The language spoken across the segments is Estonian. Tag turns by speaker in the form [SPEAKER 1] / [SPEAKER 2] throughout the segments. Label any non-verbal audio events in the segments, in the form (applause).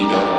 [SPEAKER 1] Radio.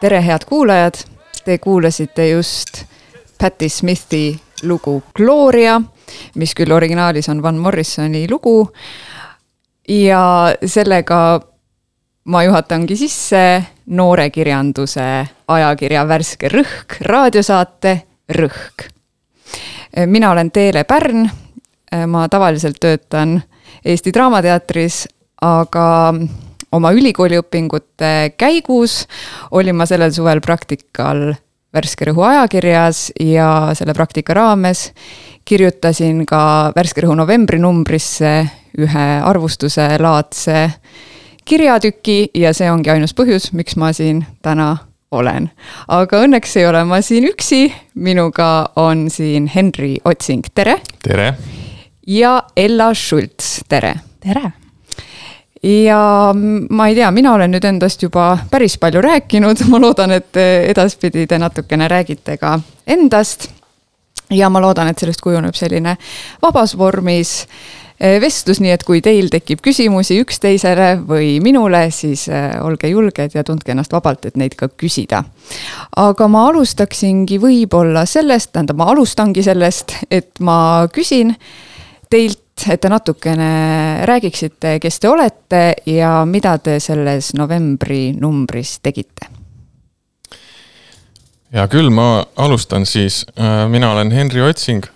[SPEAKER 2] Tere, head kuulajad, te kuulasite just Patti Smithi lugu Gloria, mis küll originaalis on Van Morrisoni lugu. ja sellega ma juhatangi sisse noorekirjanduse ajakirja Värske Rõhk raadiosaate Rõhk. mina olen Teele Pärn. ma tavaliselt töötan Eesti Draamateatris, aga oma ülikooliõpingute käigus olin ma sellel suvel praktikal Värske Rõhu ajakirjas ja selle praktika raames kirjutasin ka Värske Rõhu novembrinumbrisse ühe arvustuse laadse kirjatüki ja see ongi ainus põhjus, miks ma siin täna olen. aga õnneks ei ole ma siin üksi, minuga on siin Henri Otsing, tere!
[SPEAKER 3] tere!
[SPEAKER 2] ja Ella Schultz, tere!
[SPEAKER 4] tere!
[SPEAKER 2] Ja ma ei tea, mina olen nüüd endast juba päris palju rääkinud, (laughs) ma loodan, et edaspidi te natukene räägite ka endast. ja ma loodan, et sellest kujuneb selline vabas vormis vestlus, nii et kui teil tekib küsimusi üksteisele või minule, siis olge julged ja tundke ennast vabalt, et neid ka küsida. aga ma alustaksingi võib-olla sellest, tähendab, ma alustangi sellest, et ma küsin teilt et te natukene räägiksite, kes te olete ja mida te selles novembri numbris tegite?
[SPEAKER 3] hea küll, ma alustan siis. mina olen Henri Otsing,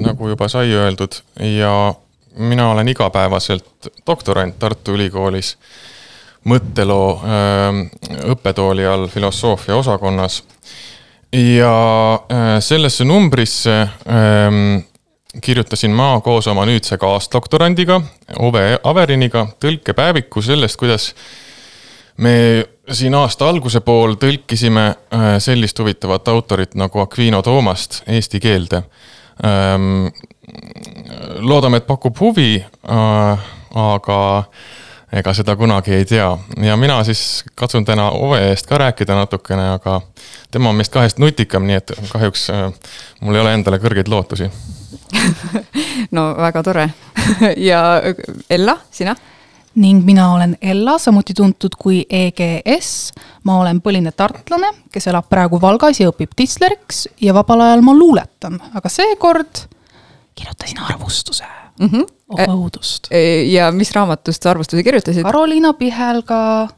[SPEAKER 3] nagu juba sai öeldud ja mina olen igapäevaselt doktorant Tartu Ülikoolis mõtteloo õppetooli all filosoofia osakonnas. ja sellesse numbrisse kirjutasin ma koos oma nüüdse kaasdoktorandiga Ove Averiniga tõlkepäeviku sellest, kuidas me siin aasta alguse pool tõlkisime sellist huvitavat autorit nagu Aquino Toomast eesti keelde. loodame, et pakub huvi, aga ega seda kunagi ei tea ja mina siis katsun täna Ove eest ka rääkida natukene, aga tema on meist kahest nutikam, nii et kahjuks mul ei ole endale kõrgeid lootusi (laughs)
[SPEAKER 2] no väga tore (laughs) ja Ella, sina?
[SPEAKER 4] ning mina olen Ella, samuti tuntud kui EGS. ma olen põline tartlane, kes elab praegu Valgas ja õpib tissleriks ja vabal ajal ma luuletan, aga seekord kirjutasin arvustuse mm. -hmm. oh õudust.
[SPEAKER 2] ja mis raamatust sa arvustuse kirjutasid?
[SPEAKER 4] Karoliina Pihelga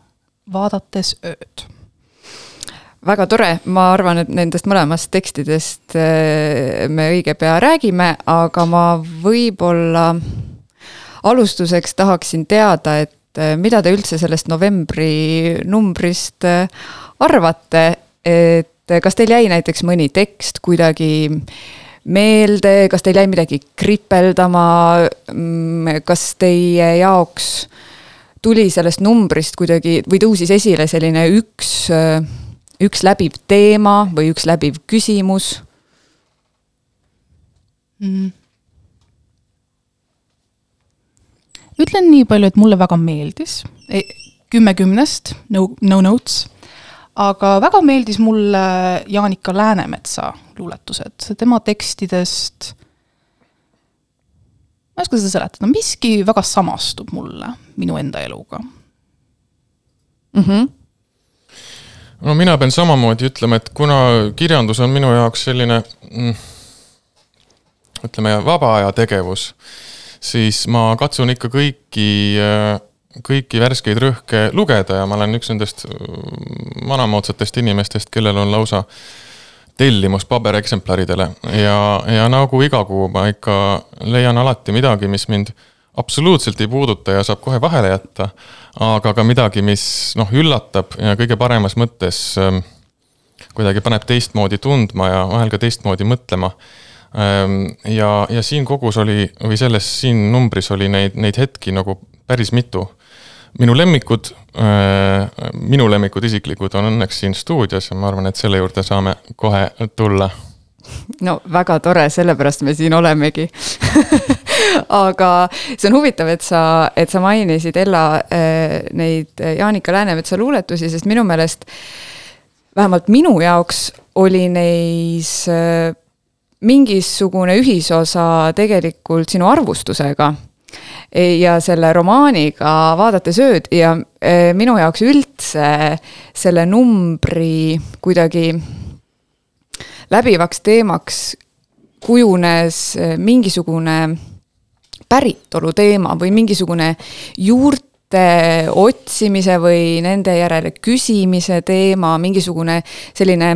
[SPEAKER 4] Vaadates ööd
[SPEAKER 2] väga tore, ma arvan, et nendest mõlemast tekstidest äh, me õige pea räägime, aga ma võib-olla alustuseks tahaksin teada, et äh, mida te üldse sellest novembri numbrist äh, arvate, et kas teil jäi näiteks mõni tekst kuidagi meelde, kas teil jäi midagi kripeldama, mm, kas teie jaoks tuli sellest numbrist kuidagi või tõusis esile selline üks üks läbiv teema või üks läbiv küsimus
[SPEAKER 4] mm.? ütlen nii palju, et mulle väga meeldis, kümme kümnest, no, no notes, aga väga meeldis mulle Jaanika Läänemetsa luuletused, tema tekstidest ma ei oska seda seletada, miski väga samastub mulle minu enda eluga
[SPEAKER 2] mm. -hmm
[SPEAKER 3] no mina pean samamoodi ütlema, et kuna kirjandus on minu jaoks selline mm, ütleme, vaba aja tegevus, siis ma katsun ikka kõiki, kõiki värskeid rõhke lugeda ja ma olen üks nendest vanamoodsatest inimestest, kellel on lausa tellimus pabereksemplaridele ja, ja nagu iga kuu ma ikka leian alati midagi, mis mind absoluutselt ei puuduta ja saab kohe vahele jätta. aga ka midagi, mis noh, üllatab ja kõige paremas mõttes ähm, kuidagi paneb teistmoodi tundma ja vahel ka teistmoodi mõtlema ähm,. ja, ja siin kogus oli või selles siin numbris oli neid, neid hetki nagu päris mitu. minu lemmikud äh,, minu lemmikud isiklikud on õnneks siin stuudios ja ma arvan, et selle juurde saame kohe tulla
[SPEAKER 2] no väga tore, sellepärast me siin olemegi. (laughs) Aga see on huvitav, et sa, et sa mainisid, Ella, äh, neid Jaanika Läänemetsa luuletusi, sest minu meelest vähemalt minu jaoks oli neis äh, mingisugune ühisosa tegelikult sinu arvustusega ja selle romaaniga Vaadates ööd ja minu jaoks üldse selle numbri kuidagi läbivaks teemaks kujunes e, mingisugune päritolu teema või mingisugune juurte otsimise või nende järele küsimise teema, mingisugune selline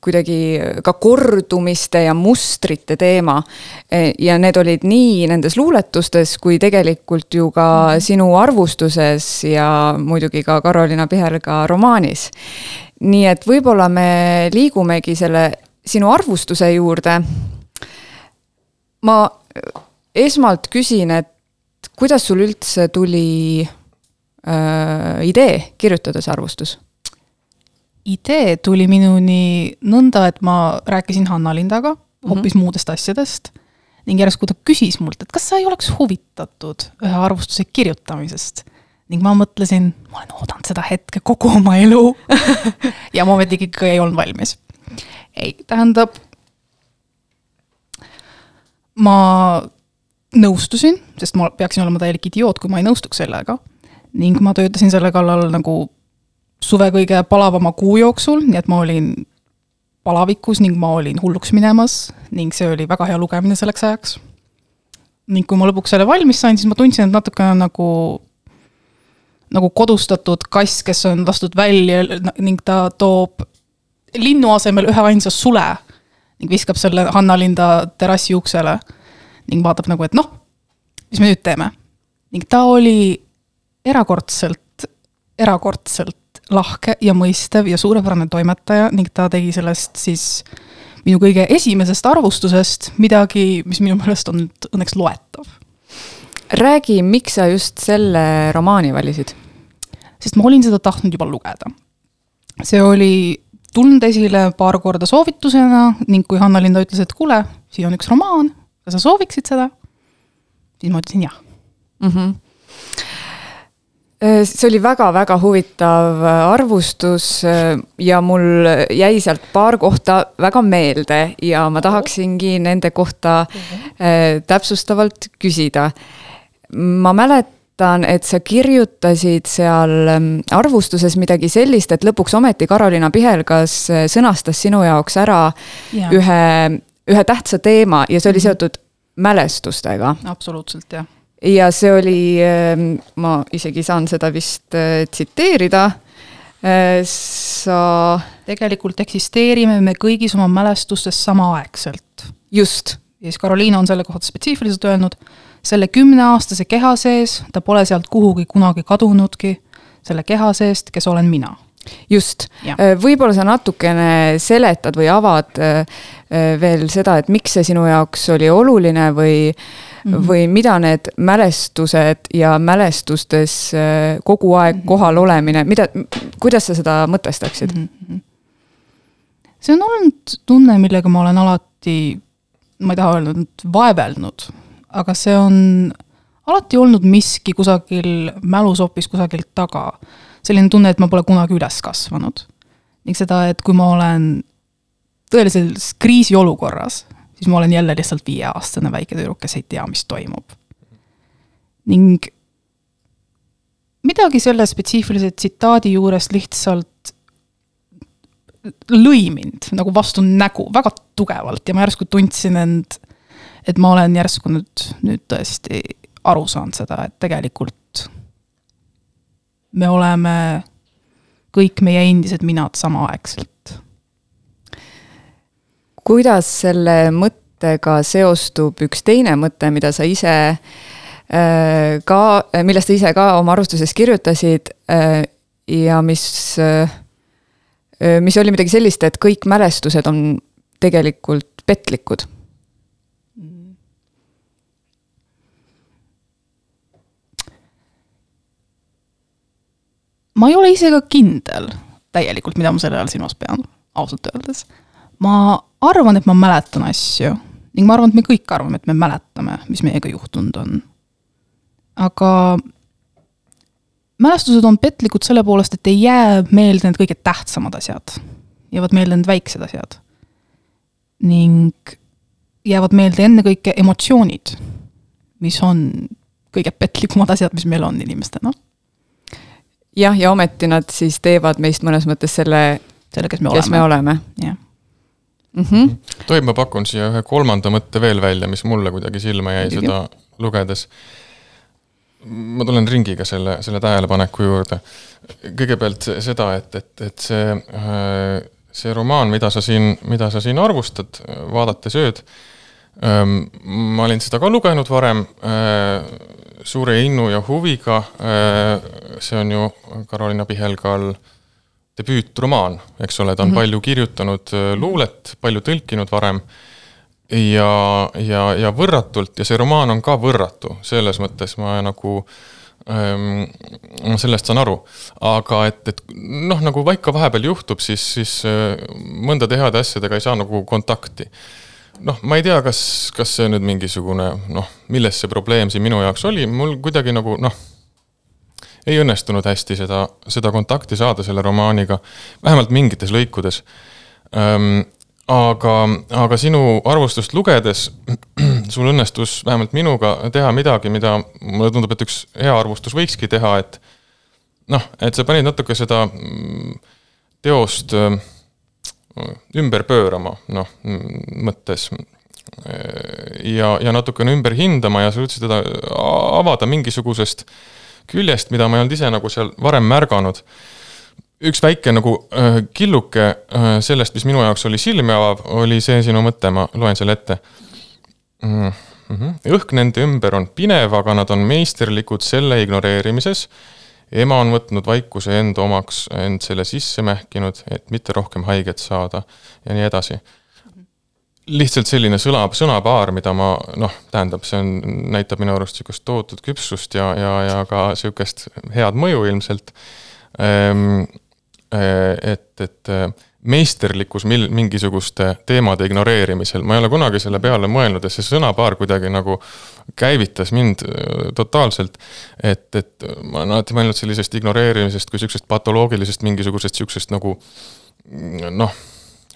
[SPEAKER 2] kuidagi ka kordumiste ja mustrite teema. ja need olid nii nendes luuletustes kui tegelikult ju ka -hmm. sinu arvustuses ja muidugi ka Karolina Pihelga romaanis. Nii et võib-olla me liigumegi selle sinu arvustuse juurde. ma esmalt küsin, et kuidas sul üldse tuli äh, idee kirjutada see arvustus?
[SPEAKER 4] idee tuli minuni nõnda, et ma rääkisin Hanna Lindaga hoopis mm -hmm. muudest asjadest ning järsku ta küsis mult, et kas sa ei oleks huvitatud ühe arvustuse kirjutamisest. Ning ma mõtlesin, ma olen oodanud seda hetke kogu oma elu (laughs) ja ma ometigi ikka ei olnud valmis. ei, tähendab, ma nõustusin, sest ma peaksin olema täielik idioot, kui ma ei nõustuks sellega. ning ma töötasin selle kallal nagu suve kõige palavama kuu jooksul, nii et ma olin palavikus ning ma olin hulluks minemas ning see oli väga hea lugemine selleks ajaks. ning kui ma lõpuks selle valmis sain, siis ma tundsin, et natukene nagu, nagu kodustatud kass, kes on lastud välja ning ta toob linnu asemel ühe ainsa sule ning viskab selle Hanna-Linda terrassi uksele ning vaatab nagu, et noh, mis me nüüd teeme. ning ta oli erakordselt, erakordselt lahke ja mõistev ja suurepärane toimetaja ning ta tegi sellest siis minu kõige esimesest arvustusest midagi, mis minu meelest on õnneks loetav.
[SPEAKER 2] Räägi, miks sa just selle romaani valisid?
[SPEAKER 4] sest ma olin seda tahtnud juba lugeda. see oli tulnud esile paar korda soovitusena ning kui Hanna-Linda ütles, et kuule, siin on üks romaan, kas sa sooviksid seda? siis ma ütlesin jah
[SPEAKER 2] mm. -hmm see oli väga-väga huvitav äh, arvustus äh, ja mul jäi sealt paar kohta väga meelde ja ma tahaksingi nende kohta täpsustavalt küsida. Ma mäletan, et sa kirjutasid seal ähm, arvustuses midagi sellist, et lõpuks ometi Karolina Pihelgas sõnastas sinu jaoks ära ja. ühe, ühe tähtsa teema ja see oli mhm. seotud mälestustega.
[SPEAKER 4] absoluutselt, jah
[SPEAKER 2] ja see oli, ähm, ma isegi saan seda vist äh, tsiteerida. Äh, sa.
[SPEAKER 4] tegelikult eksisteerime me kõigis oma mälestustes samaaegselt.
[SPEAKER 2] just.
[SPEAKER 4] ja siis Karoliina on selle kohta spetsiifiliselt öelnud, selle kümneaastase keha sees, ta pole sealt kuhugi kunagi kadunudki, selle keha seest, kes olen mina
[SPEAKER 2] just, äh, võib-olla sa natukene seletad või avad veel seda, et miks see sinu jaoks oli oluline või mm -hmm. või mida need mälestused ja mälestustes äh, kogu aeg mhm. kohal olemine, mida, kuidas sa seda mõtestaksid mm? -hmm.
[SPEAKER 4] see on olnud tunne, millega ma olen alati, ma ei taha öelda, vaevelnud, aga see on alati olnud miski kusagil mälus hoopis kusagilt taga. selline tunne, et ma pole kunagi üles kasvanud. ning seda, et kui ma olen tõelises kriisiolukorras, siis ma olen jälle lihtsalt viieaastane väike tüdruk, kes ei tea, mis toimub. ning midagi selle spetsiifilise tsitaadi juures lihtsalt lõi mind nagu vastu nägu väga tugevalt ja ma järsku tundsin end, et ma olen järsku nüüd, nüüd tõesti aru saanud seda, et tegelikult me oleme kõik meie endised minad samaaegselt.
[SPEAKER 2] Kuidas selle mõttega seostub üks teine mõte, mida sa ise äh, ka, millest sa ise ka oma arvustuses kirjutasid äh, ja mis, äh, mis oli midagi sellist, et kõik mälestused on tegelikult petlikud
[SPEAKER 4] ma ei ole ise ka kindel täielikult, mida ma selle all silmas pean, ausalt öeldes ma arvan, et ma mäletan asju ning ma arvan, et me kõik arvame, et me mäletame, mis meiega juhtunud on. aga mälestused on petlikud selle poolest, et ei jää meelde need kõige tähtsamad asjad. jäävad meelde need väiksed asjad. ning jäävad meelde ennekõike emotsioonid, mis on kõige petlikumad asjad, mis meil on inimestena.
[SPEAKER 2] Jah, ja ometi nad siis teevad meist mõnes mõttes selle,
[SPEAKER 4] selle, kes me
[SPEAKER 2] kes
[SPEAKER 4] oleme.
[SPEAKER 2] me oleme
[SPEAKER 4] jah
[SPEAKER 2] mm. -hmm.
[SPEAKER 3] tohib, ma pakun siia ühe kolmanda mõtte veel välja, mis mulle kuidagi silma jäi
[SPEAKER 2] Muidugi.
[SPEAKER 3] seda lugedes. ma tulen ringiga selle, selle tähelepaneku juurde. kõigepealt se- seda, et, et, et see, see romaan, mida sa siin, mida sa siin arvustad, vaadates ööd. ma olin seda ka lugenud varem suure innu ja huviga. see on ju Karolina Pihelgal debüütromaan, eks ole, ta on mm -hmm. palju kirjutanud äh, luulet, palju tõlkinud varem. ja, ja, ja võrratult ja see romaan on ka võrratu, selles mõttes ma nagu ähm, sellest saan aru, aga et, et noh, nagu ikka vahepeal juhtub, siis, siis äh, mõndade heade asjadega ei saa nagu kontakti. Noh, ma ei tea, kas, kas see nüüd mingisugune noh, milles see probleem siin minu jaoks oli, mul kuidagi nagu noh ei õnnestunud hästi seda, seda kontakti saada selle romaaniga, vähemalt mingites lõikudes ähm,. aga, aga sinu arvustust lugedes (clears throat) sul õnnestus vähemalt minuga teha midagi, mida mulle tundub, et üks hea arvustus võikski teha, et noh, et sa panid natuke seda mm, teost äh, ümber pöörama, noh, mõttes ja, ja natukene ümber hindama ja sa üritasid teda avada mingisugusest küljest, mida ma ei olnud ise nagu seal varem märganud. üks väike nagu äh, killuke äh, sellest, mis minu jaoks oli silmi avav, oli see sinu mõte, ma loen selle ette mm. -hmm. õhk nende ümber on pinev, aga nad on meisterlikud selle ignoreerimises. Ema on võtnud vaikuse enda omaks, end selle sisse mähkinud, et mitte rohkem haiget saada ja nii edasi lihtsalt selline sõna, sõnapaar, mida ma noh, tähendab, see on, näitab minu arust sihukest tohutut küpsust ja, ja, ja ka sihukest head mõju ilmselt. et, et meisterlikkus mil-, mingisuguste teemade ignoreerimisel, ma ei ole kunagi selle peale mõelnud, et see sõnapaar kuidagi nagu käivitas mind äh, totaalselt. et, et ma olen alati mõelnud sellisest ignoreerimisest kui sihukesest patoloogilisest mingisugusest sihukesest nagu noh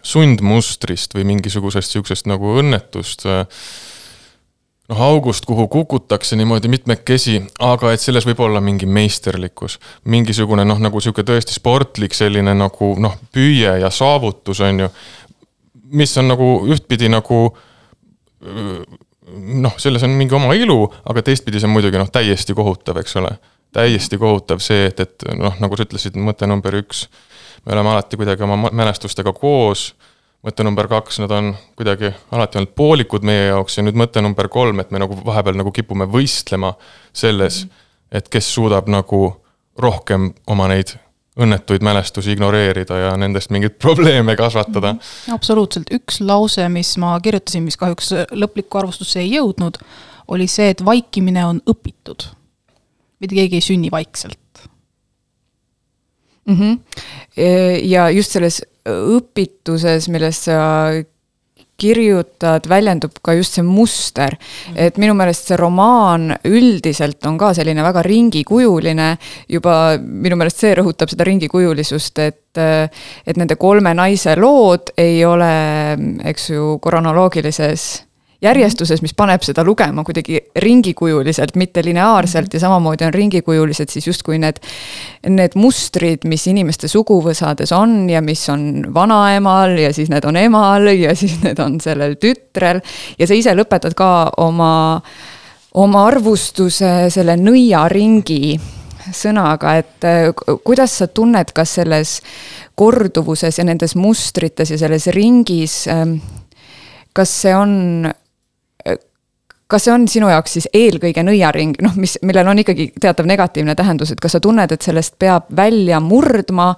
[SPEAKER 3] sundmustrist või mingisugusest sihukesest nagu õnnetust. Noh, august, kuhu kukutakse niimoodi mitmekesi, aga et selles võib olla mingi meisterlikkus. mingisugune noh, nagu sihuke tõesti sportlik selline nagu noh, püüe ja saavutus on ju. mis on nagu ühtpidi nagu noh, selles on mingi oma ilu, aga teistpidi see on muidugi noh, täiesti kohutav, eks ole. täiesti kohutav see, et, et noh, nagu sa ütlesid, mõte number üks me oleme alati kuidagi oma mälestustega koos. Mõte number kaks, nad on kuidagi alati olnud poolikud meie jaoks ja nüüd mõte number kolm, et me nagu vahepeal nagu kipume võistlema selles, et kes suudab nagu rohkem oma neid õnnetuid mälestusi ignoreerida ja nendest mingeid (laughs) probleeme kasvatada.
[SPEAKER 4] absoluutselt, üks lause, mis ma kirjutasin, mis kahjuks lõplikku arvustusse ei jõudnud, oli see, et vaikimine on õpitud. mitte keegi ei sünni vaikselt
[SPEAKER 2] mm. -hmm. ja just selles õpituses, millest sa kirjutad, väljendub ka just see muster. et minu meelest see romaan üldiselt on ka selline väga ringikujuline. juba minu meelest see rõhutab seda ringikujulisust, et, et nende kolme naise lood ei ole, eks ju, kronoloogilises järjestuses, mis paneb seda lugema kuidagi ringikujuliselt, mitte lineaarselt ja samamoodi on ringikujulised siis justkui need, need mustrid, mis inimeste suguvõsades on ja mis on vanaemal ja siis need on emal ja siis need on sellel tütrel. ja sa ise lõpetad ka oma, oma arvustuse selle nõiaringi sõnaga, et kuidas sa tunned, kas selles korduvuses ja nendes mustrites ja selles ringis kas see on kas see on sinu jaoks siis eelkõige nõiaring, noh, mis, millel on ikkagi teatav negatiivne tähendus, et kas sa tunned, et sellest peab välja murdma?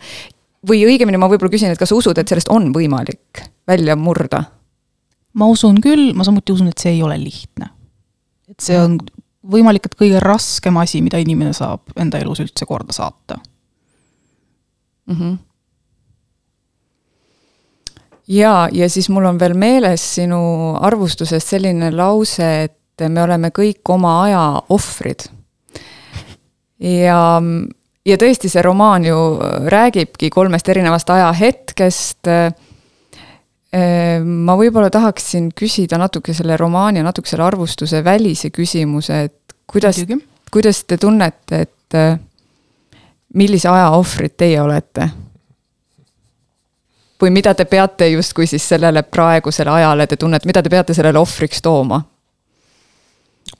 [SPEAKER 2] või õigemini ma võib-olla küsin, et kas sa usud, et sellest on võimalik välja murda?
[SPEAKER 4] ma usun küll, ma samuti usun, et see ei ole lihtne. et see on võimalik, et kõige raskem asi, mida inimene saab enda elus üldse korda saata
[SPEAKER 2] mm. -hmm ja, ja siis mul on veel meeles sinu arvustusest selline lause, et me oleme kõik oma aja ohvrid. ja, ja tõesti, see romaan ju räägibki kolmest erinevast ajahetkest. ma võib-olla tahaksin küsida natuke selle romaani ja natuke selle arvustuse välise küsimuse, et kuidas, kuidas te tunnete, et millise aja ohvrid teie olete? Või mida te peate justkui siis sellele praegusele ajale, te tunnete, mida te peate sellele ohvriks tooma?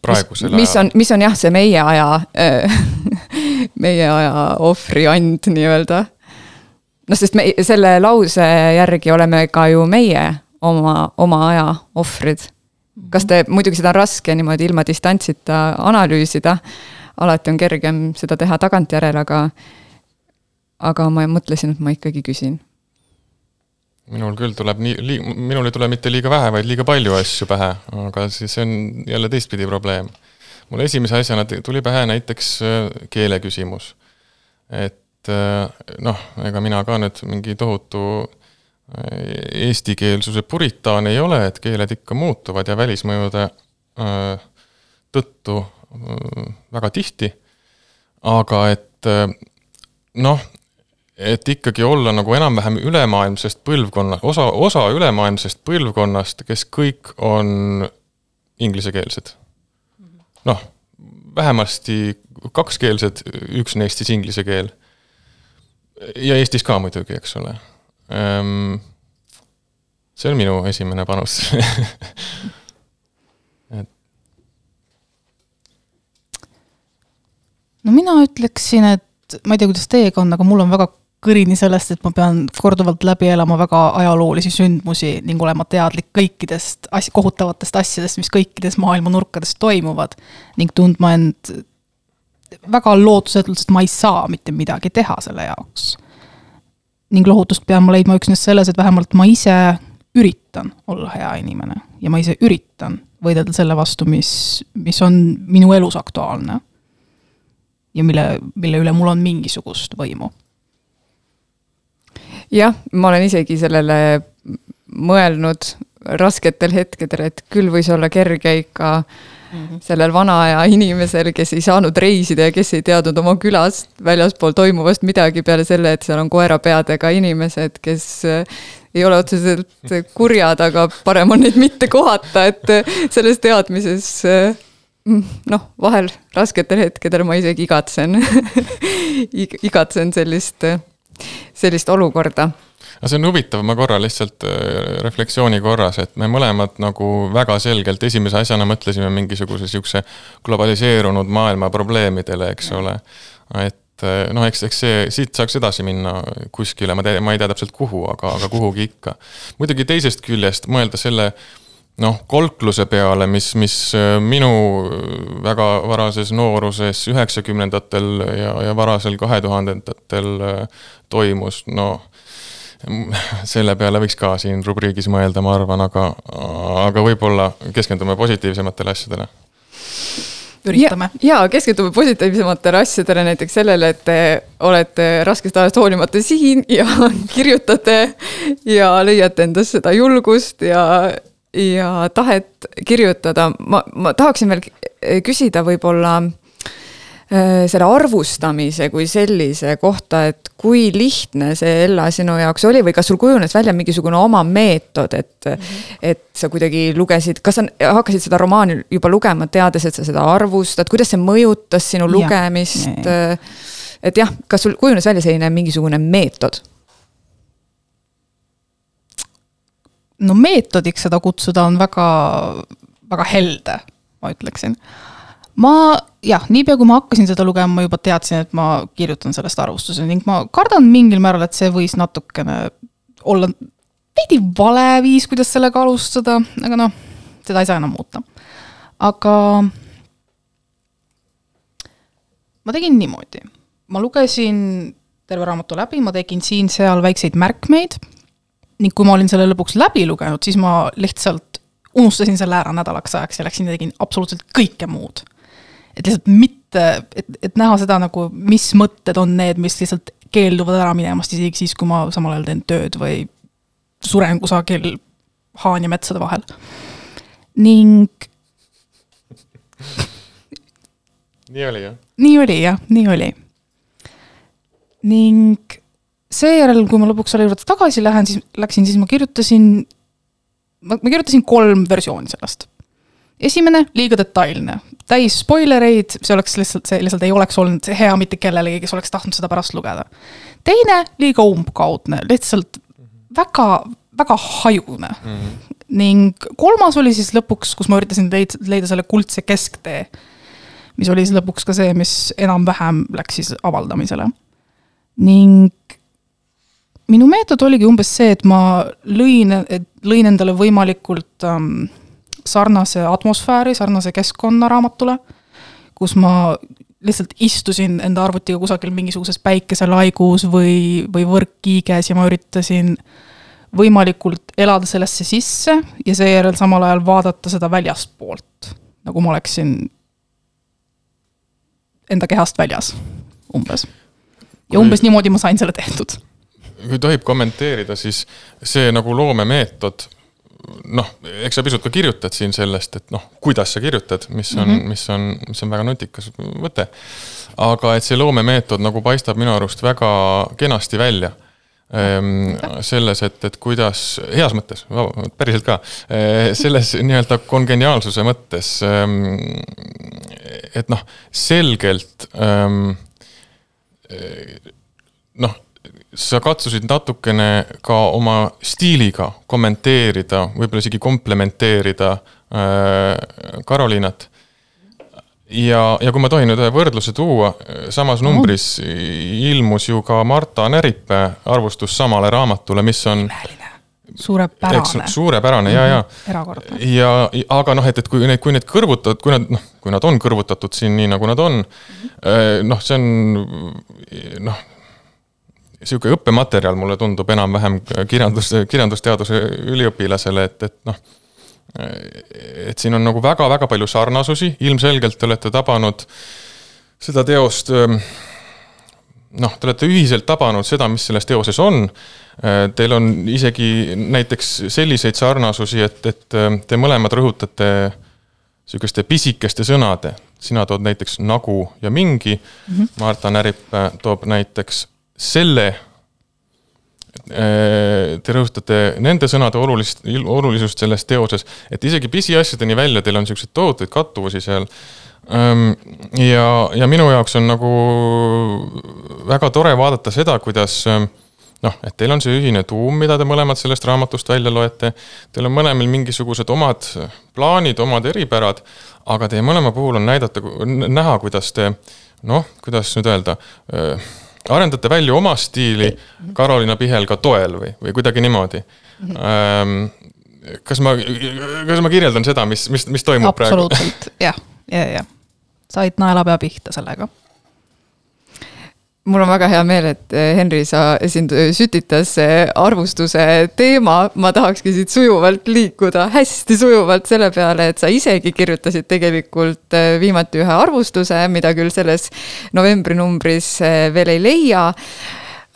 [SPEAKER 3] praegusele
[SPEAKER 2] mis, mis on, mis on jah, see meie aja (laughs) meie aja ohvriand nii-öelda. noh, sest me selle lause järgi oleme ka ju meie oma, oma aja ohvrid. kas te, muidugi seda on raske niimoodi ilma distantsita analüüsida, alati on kergem seda teha tagantjärele, aga aga ma mõtlesin, et ma ikkagi küsin.
[SPEAKER 3] Minul küll tuleb nii, lii-, minul ei tule mitte liiga vähe, vaid liiga palju asju pähe, aga siis see on jälle teistpidi probleem. mul esimese asjana tuli pähe näiteks äh, keele küsimus. et äh, noh, ega mina ka nüüd mingi tohutu äh, eestikeelsuse puritaan ei ole, et keeled ikka muutuvad ja välismõjude tõttu väga tihti. aga et noh, et ikkagi olla nagu enam-vähem ülemaailmsest põlvkonna, osa, osa ülemaailmsest põlvkonnast, kes kõik on inglisekeelsed. noh, vähemasti kakskeelsed, üks neist siis inglise keel. ja Eestis ka muidugi, eks ole. Ehm, see on minu esimene panus (laughs)
[SPEAKER 4] et. no mina ütleksin, et ma ei tea, kuidas teiega on, aga mul on väga kõrini sellest, et ma pean korduvalt läbi elama väga ajaloolisi sündmusi ning olema teadlik kõikidest as-, kohutavatest asjadest, mis kõikides maailma nurkades toimuvad. ning tundma end väga lootusetult, sest ma ei saa mitte midagi teha selle jaoks. ning lohutust pean ma leidma üksnes selles, et vähemalt ma ise üritan olla hea inimene ja ma ise üritan võidelda selle vastu, mis, mis on minu elus aktuaalne. ja mille, mille üle mul on mingisugust võimu
[SPEAKER 2] jah, ma olen isegi sellele mõelnud rasketel hetkedel, et küll võis olla kerge ikka mm -hmm. sellel vana aja inimesel, kes ei saanud reisida ja kes ei teadnud oma külast väljaspool toimuvast midagi peale selle, et seal on koerapeadega inimesed, kes äh, ei ole otseselt kurjad, aga parem on neid mitte kohata, et äh, selles teadmises äh, mm, noh, vahel rasketel hetkedel ma isegi igatsen (laughs) igatsen sellist sellist olukorda
[SPEAKER 3] aga see on huvitav, ma korra lihtsalt äh, refleksiooni korras, et me mõlemad nagu väga selgelt esimese asjana mõtlesime mingisuguse sihukese globaliseerunud maailma probleemidele, eks ole. et äh, noh, eks, eks see, siit saaks edasi minna kuskile, ma tea, ma ei tea täpselt kuhu, aga, aga kuhugi ikka. muidugi teisest küljest mõelda selle noh, kolkluse peale, mis, mis äh, minu väga varases nooruses, üheksakümnendatel ja, ja varasel kahe tuhandendatel äh, toimus, no (laughs) selle peale võiks ka siin rubriigis mõelda, ma arvan, aga, aga võib-olla keskendume positiivsematele asjadele
[SPEAKER 4] üritame.
[SPEAKER 2] ja, ja keskendume positiivsematele asjadele, näiteks sellele, et te olete raskest ajast hoolimata siin ja (laughs) kirjutate ja leiate endas seda julgust ja ja tahet kirjutada, ma, ma tahaksin veel küsida võib-olla äh, selle arvustamise kui sellise kohta, et kui lihtne see Ella sinu jaoks oli või kas sul kujunes välja mingisugune oma meetod, et mm, -hmm. et sa kuidagi lugesid, kas sa hakkasid seda romaani juba lugema, teades, et sa seda arvustad, kuidas see mõjutas sinu lugemist? et jah, kas sul kujunes välja selline mingisugune meetod?
[SPEAKER 4] No meetodiks seda kutsuda on väga, väga helde, ma ütleksin. ma jah, niipea kui ma hakkasin seda lugema, ma juba teadsin, et ma kirjutan sellest arvustuse ning ma kardan mingil määral, et see võis natukene olla veidi vale viis, kuidas sellega alustada, aga noh, seda ei saa enam muuta. aga ma tegin niimoodi, ma lugesin terve raamatu läbi, ma tegin siin-seal väikseid märkmeid ning kui ma olin selle lõpuks läbi lugenud, siis ma lihtsalt unustasin selle ära nädalaks ajaks ja läksin ja tegin absoluutselt kõike muud. et lihtsalt mitte, et, et näha seda nagu, mis mõtted on need, mis lihtsalt keelduvad ära minemast isegi siis, kui ma samal ajal teen tööd või suren kusagil Haanja metsade vahel. ning. (laughs)
[SPEAKER 3] nii oli jah?
[SPEAKER 4] nii oli jah, nii oli. ning seejärel, kui ma lõpuks selle juurde tagasi lähen, siis läksin, siis ma kirjutasin ma, kirjutasin kolm versiooni sellest. esimene, liiga detailne, täis spoilereid, see oleks lihtsalt, see lihtsalt ei oleks olnud hea mitte kellelegi, kes oleks tahtnud seda pärast lugeda. teine, liiga umbkaudne, lihtsalt väga, väga hajune mm. -hmm. ning kolmas oli siis lõpuks, kus ma üritasin leida, leida selle kuldse kesktee, mis oli siis lõpuks ka see, mis enam-vähem läks siis avaldamisele. ning minu meetod oligi umbes see, et ma lõin, lõin endale võimalikult ähm, sarnase atmosfääri, sarnase keskkonna raamatule, kus ma lihtsalt istusin enda arvutiga kusagil mingisuguses päikeselaigus või, või võrkkiiges ja ma üritasin võimalikult elada sellesse sisse ja seejärel samal ajal vaadata seda väljastpoolt, nagu ma oleksin enda kehast väljas, umbes. ja umbes niimoodi ma sain selle tehtud
[SPEAKER 3] kui tohib kommenteerida, siis see nagu loomemeetod, noh, eks sa pisut ka kirjutad siin sellest, et noh, kuidas sa kirjutad, mis on mm, -hmm. mis on, mis on väga nutikas võte. aga et see loomemeetod nagu paistab minu arust väga kenasti välja ehm, selles, et, et kuidas, heas mõttes, päriselt ka, eh, selles (laughs) nii-öelda kongeniaalsuse mõttes. Ehm, et noh, selgelt ehm, eh, noh, sa katsusid natukene ka oma stiiliga kommenteerida, võib-olla isegi komplementeerida äh, Karoliinat. ja, ja kui ma tohin nüüd ühe võrdluse tuua, samas numbris ilmus ju ka Marta Näripää arvustus samale raamatule, mis on
[SPEAKER 4] suurepärane.
[SPEAKER 3] suurepärane ja, ja.
[SPEAKER 4] Mhm. erakordne.
[SPEAKER 3] ja, aga noh, et, et kui need, kui need kõrvutad, kui nad noh, kui nad on kõrvutatud siin nii, nagu nad on mm, -hmm. noh, see on noh sihuke õppematerjal mulle tundub enam-vähem kirjandus, kirjandusteaduse üliõpilasele, et, et noh. et siin on nagu väga-väga palju sarnasusi, ilmselgelt te olete tabanud seda teost. noh, te olete ühiselt tabanud seda, mis selles teoses on. Teil on isegi näiteks selliseid sarnasusi, et, et te mõlemad rõhutate sihukeste pisikeste sõnade, sina tood näiteks nagu ja mingi mm, -hmm. Marta Närip toob näiteks selle te rõhutate nende sõnade olulist, olulisust selles teoses, et isegi pisiasjadeni välja teil on siukseid tohutuid kattuvusi seal. Ja, ja minu jaoks on nagu väga tore vaadata seda, kuidas noh, et teil on see ühine tuum, mida te mõlemad sellest raamatust välja loete. Teil on mõlemal mingisugused omad plaanid, omad eripärad, aga teie mõlema puhul on näidata, näha, kuidas te noh, kuidas nüüd öelda arendate välja oma stiili Karoliina Pihelga toel või, või kuidagi niimoodi ähm,. kas ma, kas ma kirjeldan seda, mis, mis, mis toimub
[SPEAKER 4] praegu? absoluutselt, jah, ja, ja, said naelapea pihta sellega
[SPEAKER 2] mul on väga hea meel, et eh, Henri, sa sind sütitas see arvustuse teema, ma tahakski siit sujuvalt liikuda, hästi sujuvalt selle peale, et sa isegi kirjutasid tegelikult eh, viimati ühe arvustuse, mida küll selles novembrinumbris eh, veel ei leia.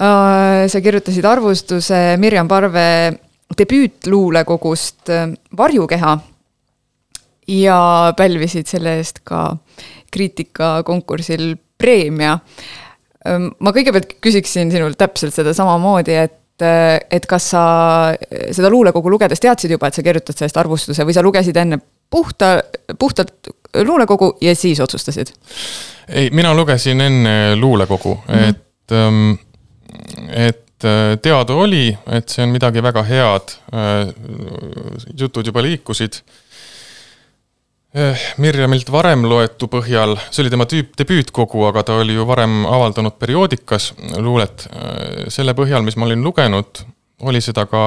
[SPEAKER 2] sa kirjutasid arvustuse Mirjam Parve debüütluulekogust Varjukeha ja pälvisid selle eest ka kriitikakonkursil preemia ma kõigepealt küsiksin sinult täpselt seda samamoodi, et et kas sa seda luulekogu lugedes teadsid juba, et sa kirjutad sellest arvustuse või sa lugesid enne puhta, puhtalt luulekogu ja siis otsustasid?
[SPEAKER 3] ei, mina lugesin enne luulekogu mm, -hmm. et, ähm, et äh, teada oli, et see on midagi väga head. Äh, jutud juba liikusid Mirjamilt varem loetu põhjal, see oli tema tüüp, debüütkogu, aga ta oli ju varem avaldanud perioodikas luulet. Eh, selle põhjal, mis ma olin lugenud, oli seda ka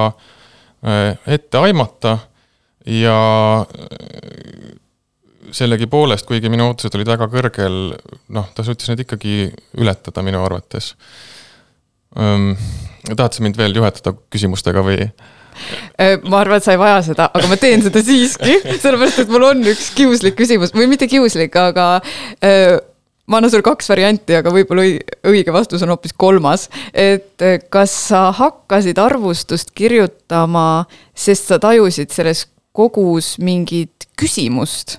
[SPEAKER 3] eh, ette aimata ja sellegipoolest, kuigi minu ootused olid väga kõrgel, noh, ta suutis need ikkagi ületada minu arvates. Ehm, tahad sa mind veel juhatada küsimustega või?
[SPEAKER 2] Äh, ma arvan, et sa ei vaja seda, aga ma teen seda siiski, (laughs) sellepärast et mul on üks kiuslik küsimus või mitte kiuslik, aga äh, ma annan sulle kaks varianti, aga võib-olla õige vastus on hoopis kolmas. et äh, kas sa hakkasid arvustust kirjutama, sest sa tajusid selles kogus mingit küsimust,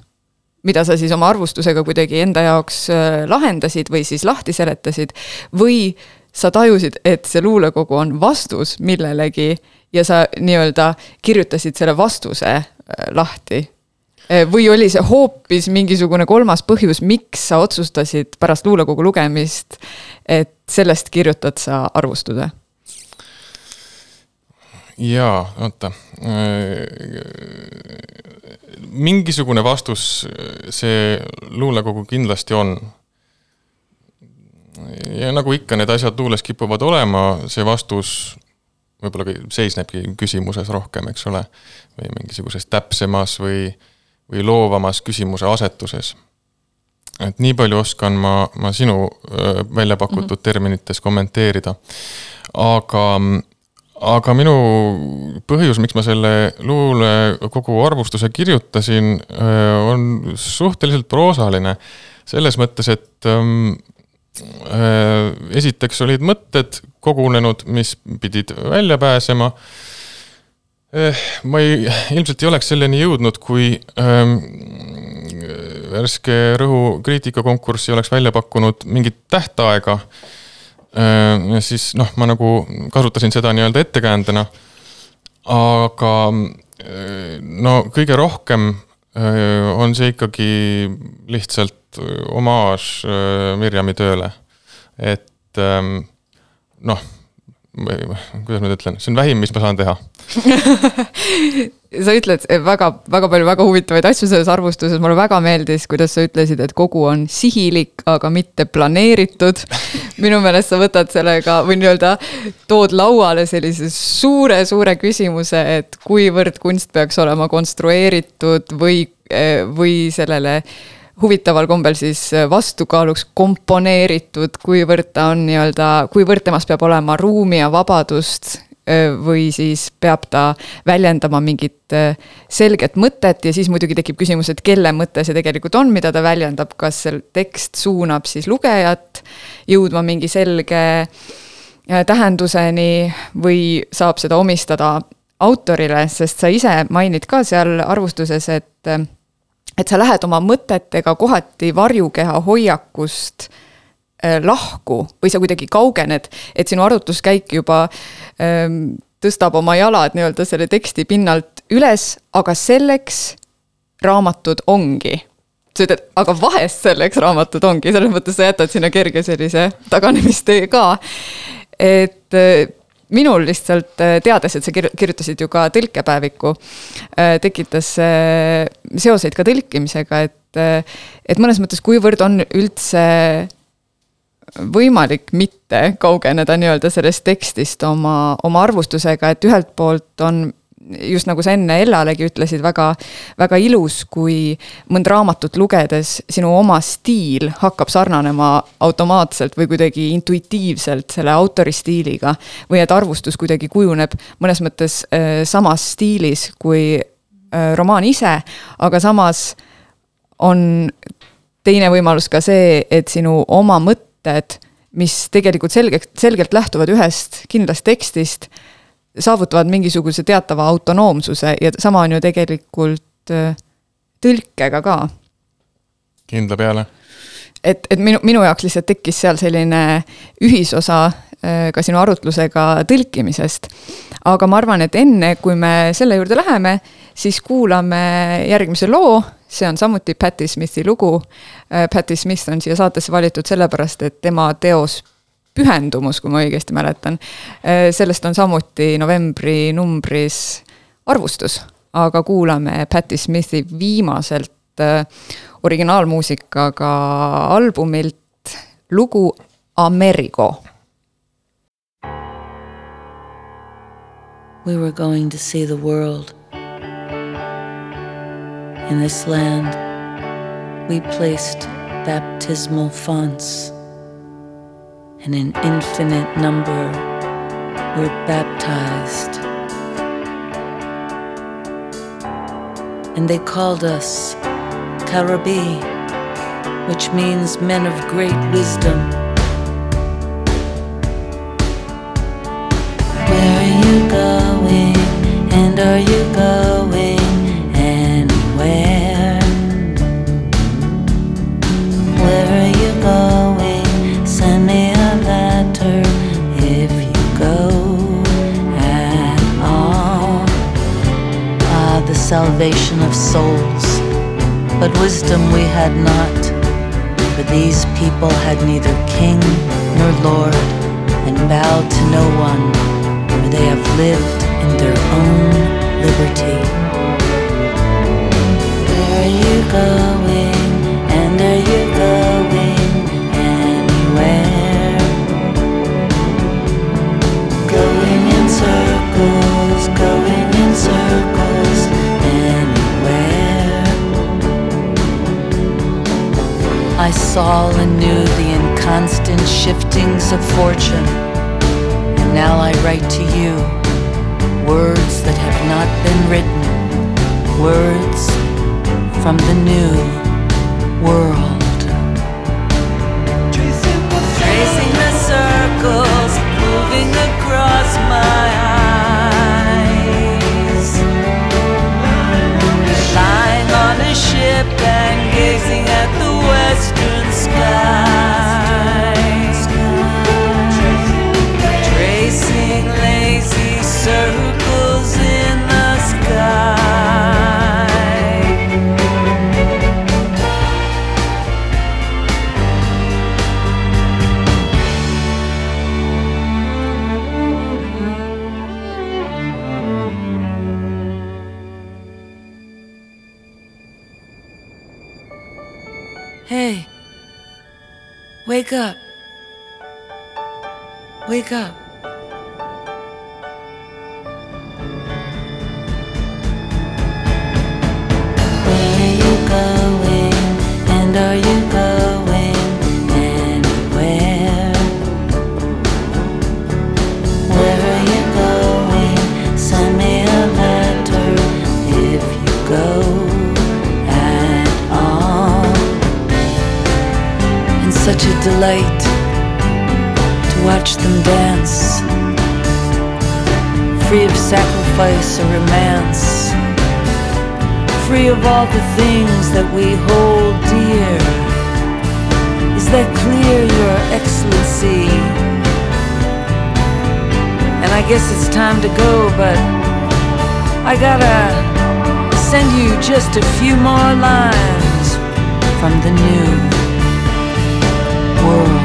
[SPEAKER 2] mida sa siis oma arvustusega kuidagi enda jaoks lahendasid või siis lahti seletasid või sa tajusid, et see luulekogu on vastus millelegi ja sa nii-öelda kirjutasid selle vastuse äh, lahti? või oli see hoopis mingisugune kolmas põhjus, miks sa otsustasid pärast luulekogu lugemist, et sellest kirjutad sa arvustuse?
[SPEAKER 3] jaa, oota. mingisugune vastus see luulekogu kindlasti on ja nagu ikka, need asjad luules kipuvad olema, see vastus võib-olla seisnebki küsimuses rohkem, eks ole, või mingisuguses täpsemas või, või loovamas küsimuse asetuses. et nii palju oskan ma, ma sinu välja pakutud mm -hmm. terminites kommenteerida. aga, aga minu põhjus, miks ma selle luule kogu arvustuse kirjutasin, on suhteliselt proosaline. selles mõttes, et esiteks olid mõtted kogunenud, mis pidid välja pääsema. Äh, ma ei, ilmselt ei oleks selleni jõudnud, kui ähm, värske Rõhu kriitikakonkurss ei oleks välja pakkunud mingit tähtaega. Äh, siis noh, ma nagu kasutasin seda nii-öelda ettekäändena. aga no kõige rohkem on see ikkagi lihtsalt omaaž Mirjami tööle. et ähm, noh, kuidas ma nüüd ütlen, see on vähim, mis ma saan teha (laughs)
[SPEAKER 2] sa ütled väga, väga palju väga huvitavaid asju selles arvustuses, mulle väga meeldis, kuidas sa ütlesid, et kogu on sihilik, aga mitte planeeritud. (laughs) minu meelest sa võtad sellega või nii-öelda tood lauale sellise suure-suure küsimuse, et kuivõrd kunst peaks olema konstrueeritud või, või sellele huvitaval kombel siis äh, vastukaaluks komponeeritud, kuivõrd ta on nii-öelda, kuivõrd temas peab olema ruumi ja vabadust äh, või siis peab ta väljendama mingit äh, selget mõtet ja siis muidugi tekib küsimus, et kelle mõte see tegelikult on, mida ta väljendab, kas see tekst suunab siis lugejat jõudma mingi selge tähenduseni või saab seda omistada autorile, sest sa ise mainid ka seal arvustuses, et et sa lähed oma mõtetega kohati varjukeha hoiakust äh, lahku või sa kuidagi kaugened, et sinu arutluskäik juba ähm, tõstab oma jalad nii-öelda selle teksti pinnalt üles, aga selleks raamatud ongi sa ütled, aga vahest selleks raamatud ongi, selles mõttes sa jätad sinna kerge sellise taganemistee ka. et äh, minul lihtsalt äh, teades, et sa kirjutasid ju ka tõlkepäeviku, äh, tekitas äh, seoseid ka tõlkimisega, et, et mõnes mõttes, kuivõrd on üldse võimalik mitte kaugeneda nii-öelda sellest tekstist oma, oma arvustusega, et ühelt poolt on just nagu sa enne Ellalegi ütlesid, väga, väga ilus, kui mõnd raamatut lugedes sinu oma stiil hakkab sarnanema automaatselt või kuidagi intuitiivselt selle autori stiiliga. või et arvustus kuidagi kujuneb mõnes mõttes äh, samas stiilis kui äh, romaan ise, aga samas on teine võimalus ka see, et sinu oma mõtted, mis tegelikult selgelt, selgelt lähtuvad ühest kindlast tekstist saavutavad mingisuguse teatava autonoomsuse ja sama on ju tegelikult äh, tõlkega ka.
[SPEAKER 3] kindla peale.
[SPEAKER 2] et, et minu, minu jaoks lihtsalt tekkis seal selline ühisosa äh, ka sinu arutlusega tõlkimisest. aga ma arvan, et enne, kui me selle juurde läheme, siis kuulame järgmise loo, see on samuti Patti Smithi lugu. Äh, Patti Smith on siia saatesse valitud sellepärast, et tema teos pühendumus, kui ma õigesti mäletan. Äh, sellest on samuti novembri numbris arvustus, aga kuulame Patti Smithi viimaselt äh, originaalmuusikaga albumilt lugu Amerigo. We were going to see the world. In this land, we placed baptismal fonts and an infinite number were baptized. And they called us Karabi, which means men of great wisdom. Where are you going?
[SPEAKER 1] I'd need all. And such a delight to watch them dance, free of sacrifice or romance free of all the things that we hold dear. Is that clear, Your Excellency? And I guess it's time to go, but I gotta send you just a few more lines from the new world.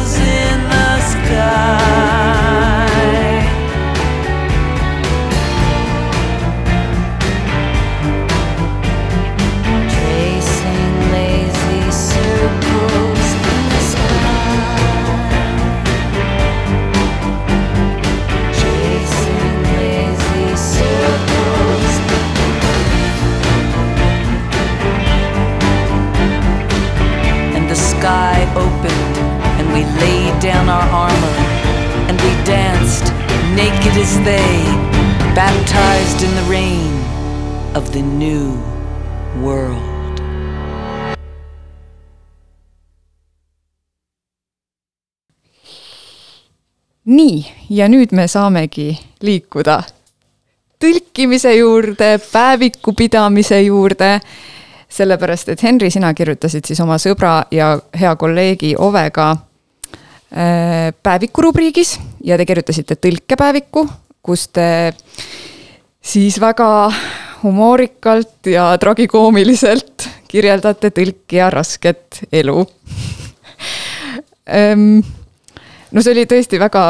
[SPEAKER 1] we laid down our armor, and we danced, naked as they, baptized in the rain of the new world.
[SPEAKER 2] nii, ja nüüd me saamegi liikuda tõlkimise juurde, päeviku pidamise juurde. sellepärast, et Henri, sina kirjutasid siis oma sõbra ja hea kolleegi Ovega päeviku rubriigis ja te kirjutasite tõlkepäeviku, kus te siis väga humoorikalt ja tragikoomiliselt kirjeldate tõlkija rasket elu Ehm, no see oli tõesti väga,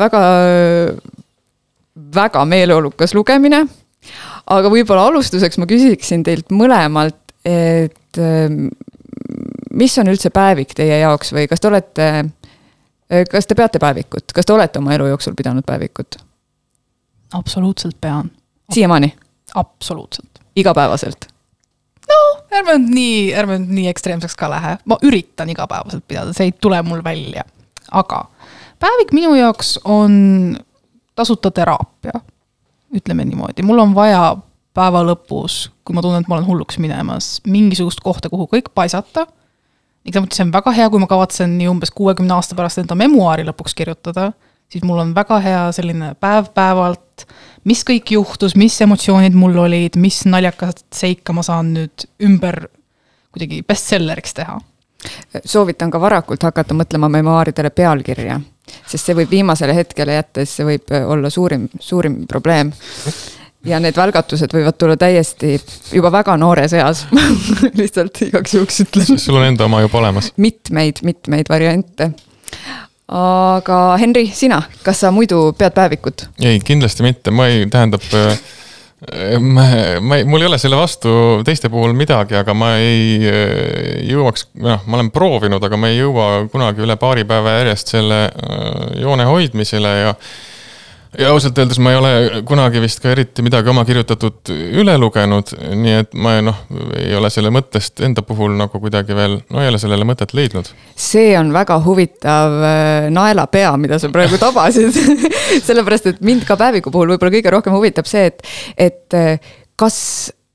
[SPEAKER 2] väga, väga meeleolukas lugemine. aga võib-olla alustuseks ma küsiksin teilt mõlemalt, et ehm, mis on üldse päevik teie jaoks või kas te olete, kas te peate päevikut, kas te olete oma elu jooksul pidanud päevikut?
[SPEAKER 4] absoluutselt pean,
[SPEAKER 2] siiamaani,
[SPEAKER 4] absoluutselt.
[SPEAKER 2] igapäevaselt?
[SPEAKER 4] ärme nüüd nii, ärme nüüd nii ekstreemseks ka lähe, ma üritan igapäevaselt pidada, see ei tule mul välja. aga päevik minu jaoks on tasuta teraapia, ütleme niimoodi, mul on vaja päeva lõpus, kui ma tunnen, et ma olen hulluks minemas, mingisugust kohta, kuhu kõik paisata. Niisamuti see on väga hea, kui ma kavatsen nii umbes kuuekümne aasta pärast enda memuaari lõpuks kirjutada, siis mul on väga hea selline päev-päevalt, mis kõik juhtus, mis emotsioonid mul olid, mis naljakat seika ma saan nüüd ümber kuidagi bestselleriks teha.
[SPEAKER 2] Soovitan ka varakult hakata mõtlema memuaaridele pealkirja, sest see võib viimasele hetkele jättes, see võib olla suurim, suurim probleem ja need välgatused võivad tulla täiesti juba väga noores eas (laughs) lihtsalt igaks juhuks ütlen.
[SPEAKER 3] sul on enda oma juba olemas.
[SPEAKER 2] mitmeid, mitmeid variante. aga Henri, sina, kas sa muidu pead päevikut?
[SPEAKER 3] ei, kindlasti mitte, ma ei, tähendab äh, ma, ma ei, mul ei ole selle vastu teiste puhul midagi, aga ma ei äh, jõuaks, noh, ma olen proovinud, aga ma ei jõua kunagi üle paari päeva järjest selle äh, joone hoidmisele ja ja ausalt öeldes ma ei ole kunagi vist ka eriti midagi oma kirjutatud üle lugenud, nii et ma noh, ei ole selle mõttest enda puhul nagu kuidagi veel, no ei ole sellele mõtet leidnud.
[SPEAKER 2] see on väga huvitav äh, naelapea, mida sa praegu tabasid (laughs) sellepärast, et mind ka päeviku puhul võib-olla kõige rohkem huvitab see, et, et äh, kas,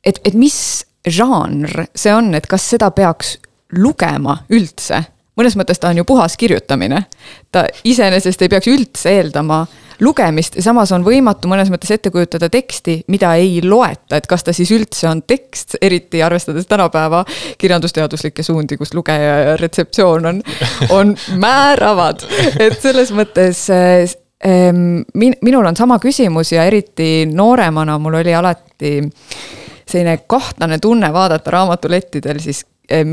[SPEAKER 2] et, et mis žanr see on, et kas seda peaks lugema üldse mõnes mõttes ta on ju puhas kirjutamine. ta iseenesest ei peaks üldse eeldama lugemist ja samas on võimatu mõnes mõttes ette kujutada teksti, mida ei loeta, et kas ta siis üldse on tekst, eriti arvestades tänapäeva kirjandusteaduslikke suundi, kus lugeja ja retseptsioon on, on (laughs) määravad. et selles mõttes ähm, min-, minul on sama küsimus ja eriti nooremana mul oli alati selline kahtlane tunne vaadata raamatulettidel siis eh,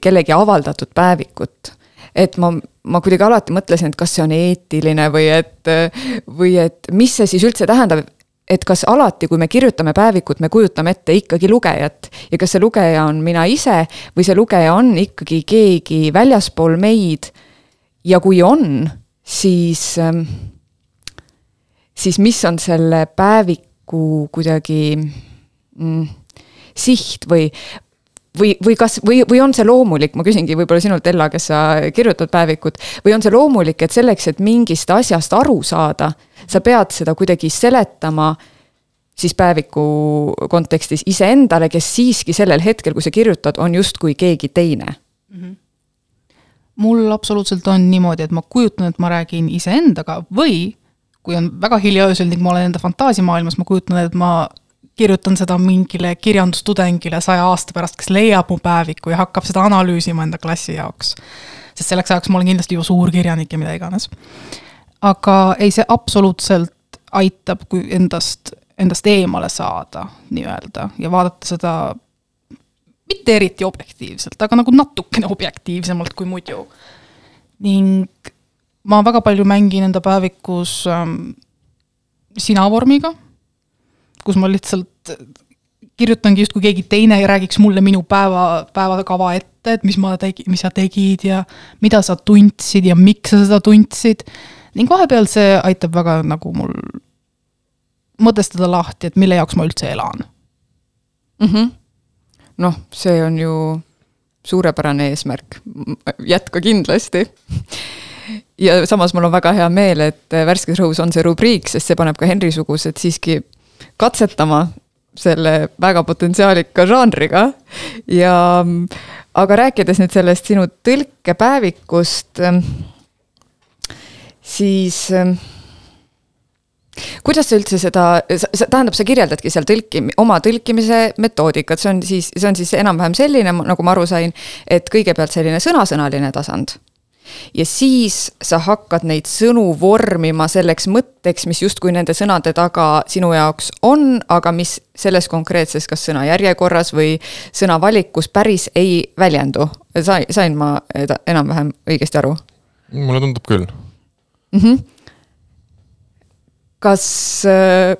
[SPEAKER 2] kellegi avaldatud päevikut et ma, ma kuidagi alati mõtlesin, et kas see on eetiline või et, või et mis see siis üldse tähendab, et kas alati, kui me kirjutame päevikut, me kujutame ette ikkagi lugejat ja kas see lugeja on mina ise või see lugeja on ikkagi keegi väljaspool meid. ja kui on, siis, siis mis on selle päeviku kuidagi mm, siht või, või, või kas, või, või on see loomulik, ma küsingi võib-olla sinult, Ella, kes sa kirjutad päevikut, või on see loomulik, et selleks, et mingist asjast aru saada, sa pead seda kuidagi seletama siis päeviku kontekstis iseendale, kes siiski sellel hetkel, kui sa kirjutad, on justkui keegi teine mm. -hmm.
[SPEAKER 4] mul absoluutselt on niimoodi, et ma kujutan, et ma räägin iseendaga või kui on väga hilja öösel ning ma olen enda fantaasiamaailmas, ma kujutan, et ma kirjutan seda mingile kirjandustudengile saja aasta pärast, kes leiab mu päeviku ja hakkab seda analüüsima enda klassi jaoks. sest selleks ajaks ma olen kindlasti juba suur kirjanik ja mida iganes. aga ei, see absoluutselt aitab, kui endast, endast eemale saada nii-öelda ja vaadata seda mitte eriti objektiivselt, aga nagu natukene objektiivsemalt kui muidu. ning ma väga palju mängin enda päevikus ähm, sina vormiga kus ma lihtsalt kirjutangi justkui keegi teine räägiks mulle minu päeva, päevakava ette, et mis ma tegi, mis sa tegid ja mida sa tundsid ja miks sa seda tundsid. ning vahepeal see aitab väga nagu mul mõtestada lahti, et mille jaoks ma üldse elan.
[SPEAKER 2] Mm -hmm.. noh, see on ju suurepärane eesmärk, jätka kindlasti. Ja samas mul on väga hea meel, et Värskes Rõhus on see rubriik, sest see paneb ka Henri-sugused siiski katsetama selle väga potentsiaalika žanriga. Ja aga rääkides nüüd sellest sinu tõlkepäevikust, siis kuidas sa üldse seda, tähendab, sa kirjeldadki seal tõlki, oma tõlkimise metoodikat, see on siis, see on siis enam-vähem selline, nagu ma aru sain, et kõigepealt selline sõnasõnaline tasand ja siis sa hakkad neid sõnu vormima selleks mõtteks, mis justkui nende sõnade taga sinu jaoks on, aga mis selles konkreetses, kas sõna järjekorras või sõna valikus päris ei väljendu. sai, sain ma enam-vähem õigesti aru?
[SPEAKER 3] mulle tundub küll
[SPEAKER 2] mm. -hmm. kas äh,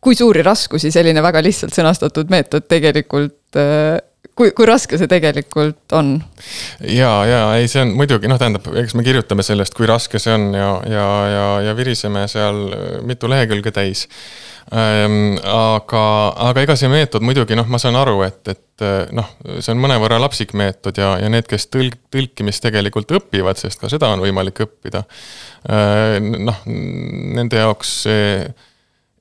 [SPEAKER 2] kui suuri raskusi selline väga lihtsalt sõnastatud meetod tegelikult äh, kui, kui raske see tegelikult on?
[SPEAKER 3] ja, ja ei, see on muidugi noh, tähendab, eks me kirjutame sellest, kui raske see on ja, ja, ja, ja viriseme seal mitu lehekülge täis ähm,. aga, aga ega see meetod muidugi noh, ma saan aru, et, et noh, see on mõnevõrra lapsik meetod ja, ja need, kes tõlk, tõlkimist tegelikult õpivad, sest ka seda on võimalik õppida äh,. noh, nende jaoks see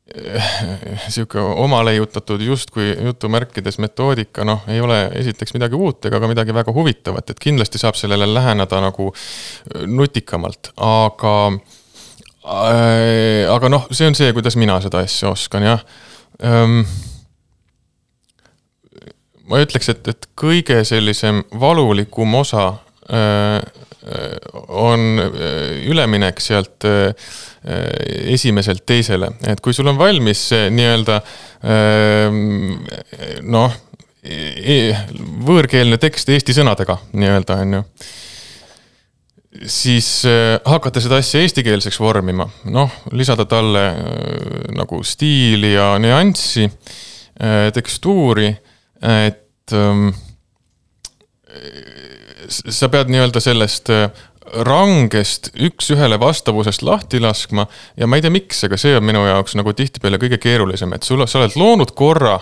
[SPEAKER 3] (laughs) sihuke omaleiutatud justkui jutumärkides metoodika, noh, ei ole esiteks midagi uut ega ka midagi väga huvitavat, et kindlasti saab sellele läheneda nagu nutikamalt, aga äh,. aga noh, see on see, kuidas mina seda asja oskan, jah ähm, ma ütleks, et, et kõige sellisem valulikum osa äh, on äh, üleminek sealt äh, esimeselt teisele, et kui sul on valmis nii-öelda noh, e, võõrkeelne tekst eesti sõnadega nii-öelda, on ju siis hakata seda asja eestikeelseks vormima, noh, lisada talle nagu stiili ja nüanssi, tekstuuri et ähm, sa pead nii-öelda sellest äh, rangest üks-ühele vastavusest lahti laskma ja ma ei tea, miks, aga see on minu jaoks nagu tihtipeale kõige keerulisem, et sul, sa oled loonud korra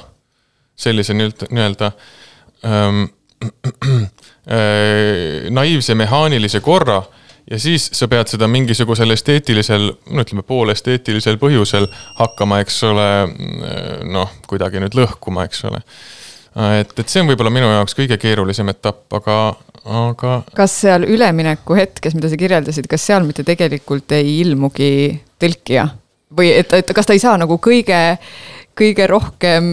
[SPEAKER 3] sellise nii-öelda, ähm, (clears throat) äh, naiivse mehaanilise korra ja siis sa pead seda mingisugusel esteetilisel, no ütleme poolesteetilisel põhjusel hakkama, eks ole, noh, kuidagi nüüd lõhkuma, eks ole et, et see on võib-olla minu jaoks kõige keerulisem etapp, aga, aga.
[SPEAKER 2] kas seal ülemineku hetkes, mida sa kirjeldasid, kas seal mitte tegelikult ei ilmugi tõlkija? või et, et kas ta ei saa nagu kõige, kõige rohkem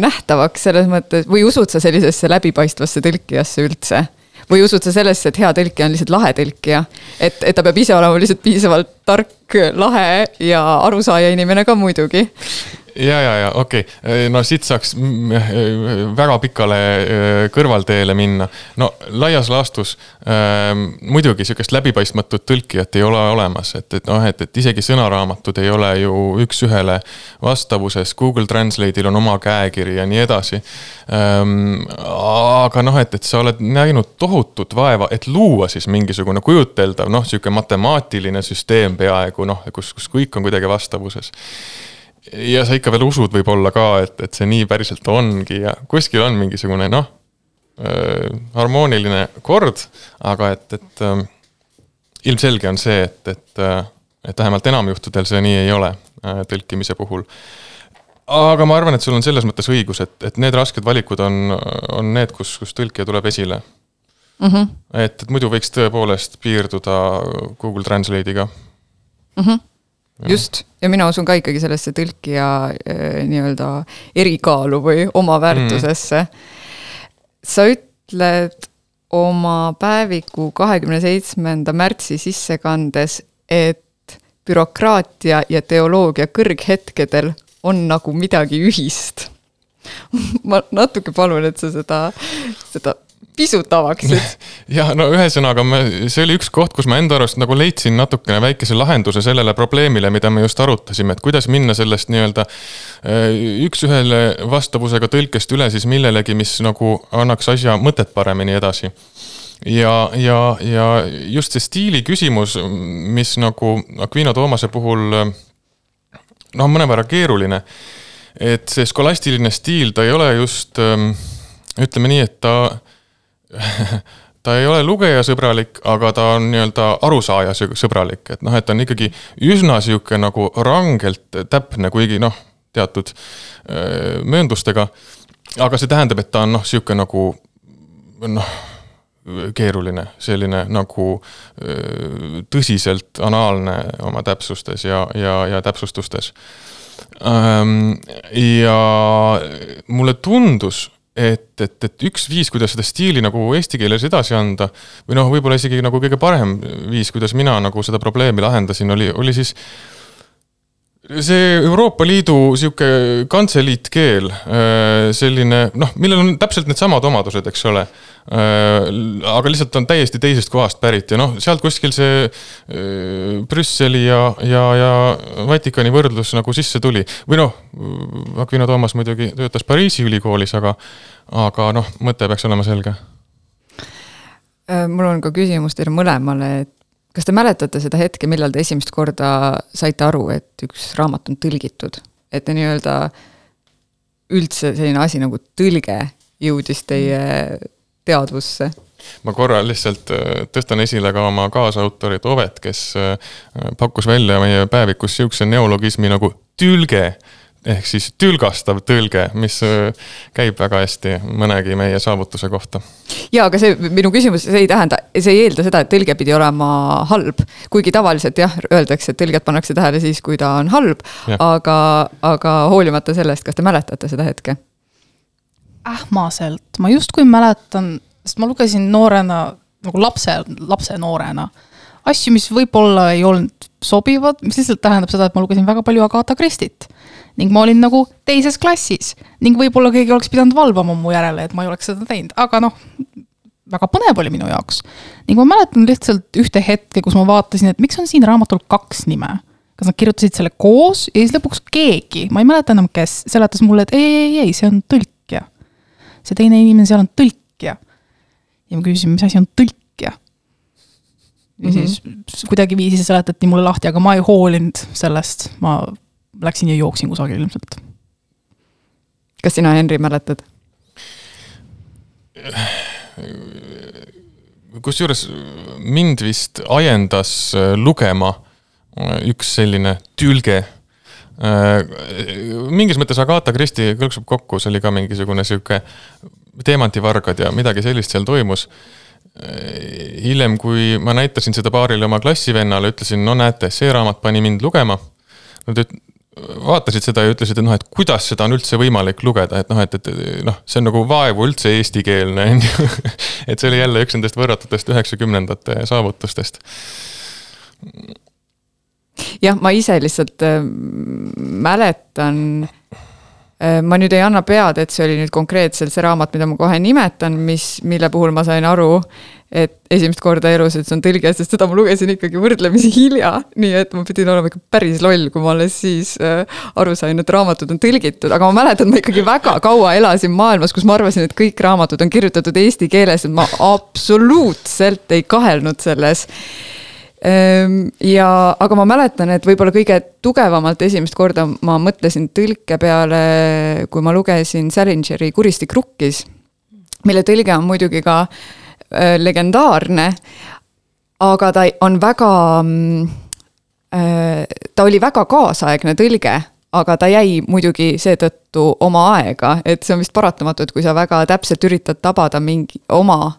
[SPEAKER 2] nähtavaks selles mõttes või usud sa sellisesse läbipaistvasse tõlkijasse üldse? või usud sa sellesse, et hea tõlkija on lihtsalt lahe tõlkija? et, et ta peab ise olema lihtsalt piisavalt tark, lahe ja arusaaja inimene ka muidugi
[SPEAKER 3] ja, ja, ja okei okay., no siit saaks väga pikale äh, kõrvalteele minna. no laias laastus äh, muidugi sihukest läbipaistmatut tõlkijat ei ole olemas, et, et noh, et, et isegi sõnaraamatud ei ole ju üks-ühele vastavuses, Google Translate'il on oma käekiri ja nii edasi ähm,. aga noh, et, et sa oled näinud tohutut vaeva, et luua siis mingisugune kujuteldav noh, sihuke matemaatiline süsteem peaaegu noh, kus, kus kõik on kuidagi vastavuses ja sa ikka veel usud võib-olla ka, et, et see nii päriselt ongi ja kuskil on mingisugune noh harmooniline kord, aga et, et äh, ilmselge on see, et, et et vähemalt enamjuhtudel see nii ei ole äh, tõlkimise puhul. aga ma arvan, et sul on selles mõttes õigus, et, et need rasked valikud on, on need, kus, kus tõlkija tuleb esile mm. -hmm. et, et muidu võiks tõepoolest piirduda Google Translate'iga
[SPEAKER 2] mm. -hmm just, ja mina usun ka ikkagi sellesse tõlkija äh, nii-öelda erikaalu või omaväärtusesse mm.. sa ütled oma päeviku kahekümne seitsmenda märtsi sissekandes, et bürokraatia ja teoloogia kõrghetkedel on nagu midagi ühist. (laughs) Ma natuke palun, et sa seda, seda pisut avaksid? (laughs)
[SPEAKER 3] ja no ühesõnaga, see oli üks koht, kus ma enda arust nagu leidsin natukene väikese lahenduse sellele probleemile, mida me just arutasime, et kuidas minna sellest nii-öelda äh, üks-ühele vastavusega tõlkest üle siis millelegi, mis nagu annaks asja mõtet paremini edasi ja, ja, ja just see stiili küsimus, mis nagu Aquino Toomase puhul noh, mõnevõrra keeruline. et see skolastiline stiil, ta ei ole just ähm, ütleme nii, et ta (laughs) ta ei ole lugejasõbralik, aga ta on nii-öelda arusaaja sõbralik, et noh, et ta on ikkagi üsna sihuke nagu rangelt täpne, kuigi noh, teatud öö, mööndustega. aga see tähendab, et ta on noh, sihuke nagu noh, keeruline, selline nagu öö, tõsiselt anaalne oma täpsustes ja, ja, ja täpsustustes. ja mulle tundus et, et, et üks viis, kuidas seda stiili nagu eesti keeles edasi anda või noh, võib-olla isegi nagu kõige parem viis, kuidas mina nagu seda probleemi lahendasin, oli, oli siis see Euroopa Liidu sihuke kantseliitkeel, äh, selline noh, millel on täpselt needsamad omadused, eks ole. Äh, aga lihtsalt on täiesti teisest kohast pärit ja noh, sealt kuskil see äh, Brüsseli ja, ja, ja Vatikani võrdlus nagu sisse tuli. või noh, Aquino Toomas muidugi töötas Pariisi ülikoolis, aga, aga noh, mõte peaks olema selge.
[SPEAKER 2] mul on ka küsimus teile mõlemale, et kas te mäletate seda hetke, millal te esimest korda saite aru, et üks raamat on tõlgitud? et te nii-öelda üldse selline asi nagu tõlge jõudis teie teadvusse?
[SPEAKER 3] ma korra lihtsalt äh, tõstan esile ka oma kaasautorit Ovet, kes äh, pakkus välja meie päevikus sihukese neologismi nagu tülge ehk siis tülgastav tõlge, mis äh, käib väga hästi mõnegi meie saavutuse kohta.
[SPEAKER 2] ja, aga see minu küsimus, see ei tähenda, see ei eelda seda, et tõlge pidi olema halb. kuigi tavaliselt jah, öeldakse, et tõlget pannakse tähele siis, kui ta on halb, aga, aga hoolimata sellest, kas te mäletate seda hetke?
[SPEAKER 4] Ähmaselt, ma justkui mäletan, sest ma lugesin noorena nagu lapse, lapse noorena asju, mis võib-olla ei olnud sobivad, mis lihtsalt tähendab seda, et ma lugesin väga palju Agatha Christie't. ning ma olin nagu teises klassis ning võib-olla keegi oleks pidanud valvama mu järele, et ma ei oleks seda teinud, aga noh, väga põnev oli minu jaoks. ning ma mäletan lihtsalt ühte hetke, kus ma vaatasin, et miks on siin raamatul kaks nime. kas nad kirjutasid selle koos ja siis lõpuks keegi, ma ei mäleta enam, kes, seletas mulle, et ei, ei, ei, see on tõlkija. See teine inimene seal on tõlkija. ja ma küsisin, mis asi on tõlkija ja mm -hmm. siis kuidagiviisi seletati mulle lahti, aga ma ei hoolinud sellest, ma läksin ja jooksin kusagile ilmselt.
[SPEAKER 2] kas sina, Henri, mäletad?
[SPEAKER 3] kusjuures mind vist ajendas lugema üks selline tülge. Äh, mingis mõttes Agatha Christie kõlksub kokku, see oli ka mingisugune sihuke teemantivargad ja midagi sellist seal toimus hiljem, kui ma näitasin seda paarile oma klassivennale, ütlesin, no näete, see raamat pani mind lugema. Nad vaatasid seda ja ütlesid, et noh, et kuidas seda on üldse võimalik lugeda, et noh, et, et noh, see on nagu vaevu üldse eestikeelne, on ju. (laughs) et see oli jälle üks nendest võrratutest üheksakümnendate saavutustest.
[SPEAKER 2] Jah, ma ise lihtsalt äh, mäletan äh, ma nüüd ei anna pead, et see oli nüüd konkreetselt see raamat, mida ma kohe nimetan, mis, mille puhul ma sain aru, et esimest korda elus, et see on tõlge, sest seda ma lugesin ikkagi võrdlemisi hilja. nii et ma pidin olema ikka päris loll, kui ma alles siis äh, aru sain, et raamatud on tõlgitud, aga ma mäletan, ma ikkagi väga kaua elasin maailmas, kus ma arvasin, et kõik raamatud on kirjutatud eesti keeles, et ma absoluutselt ei kahelnud selles ja, aga ma mäletan, et võib-olla kõige tugevamalt esimest korda ma mõtlesin tõlke peale, kui ma lugesin Salingeri Kuristik rukkis, mille tõlge on muidugi ka Äh, legendaarne. aga ta on väga, mm, äh, ta oli väga kaasaegne tõlge aga ta jäi muidugi seetõttu oma aega, et see on vist paratamatu, et kui sa väga täpselt üritad tabada mingi oma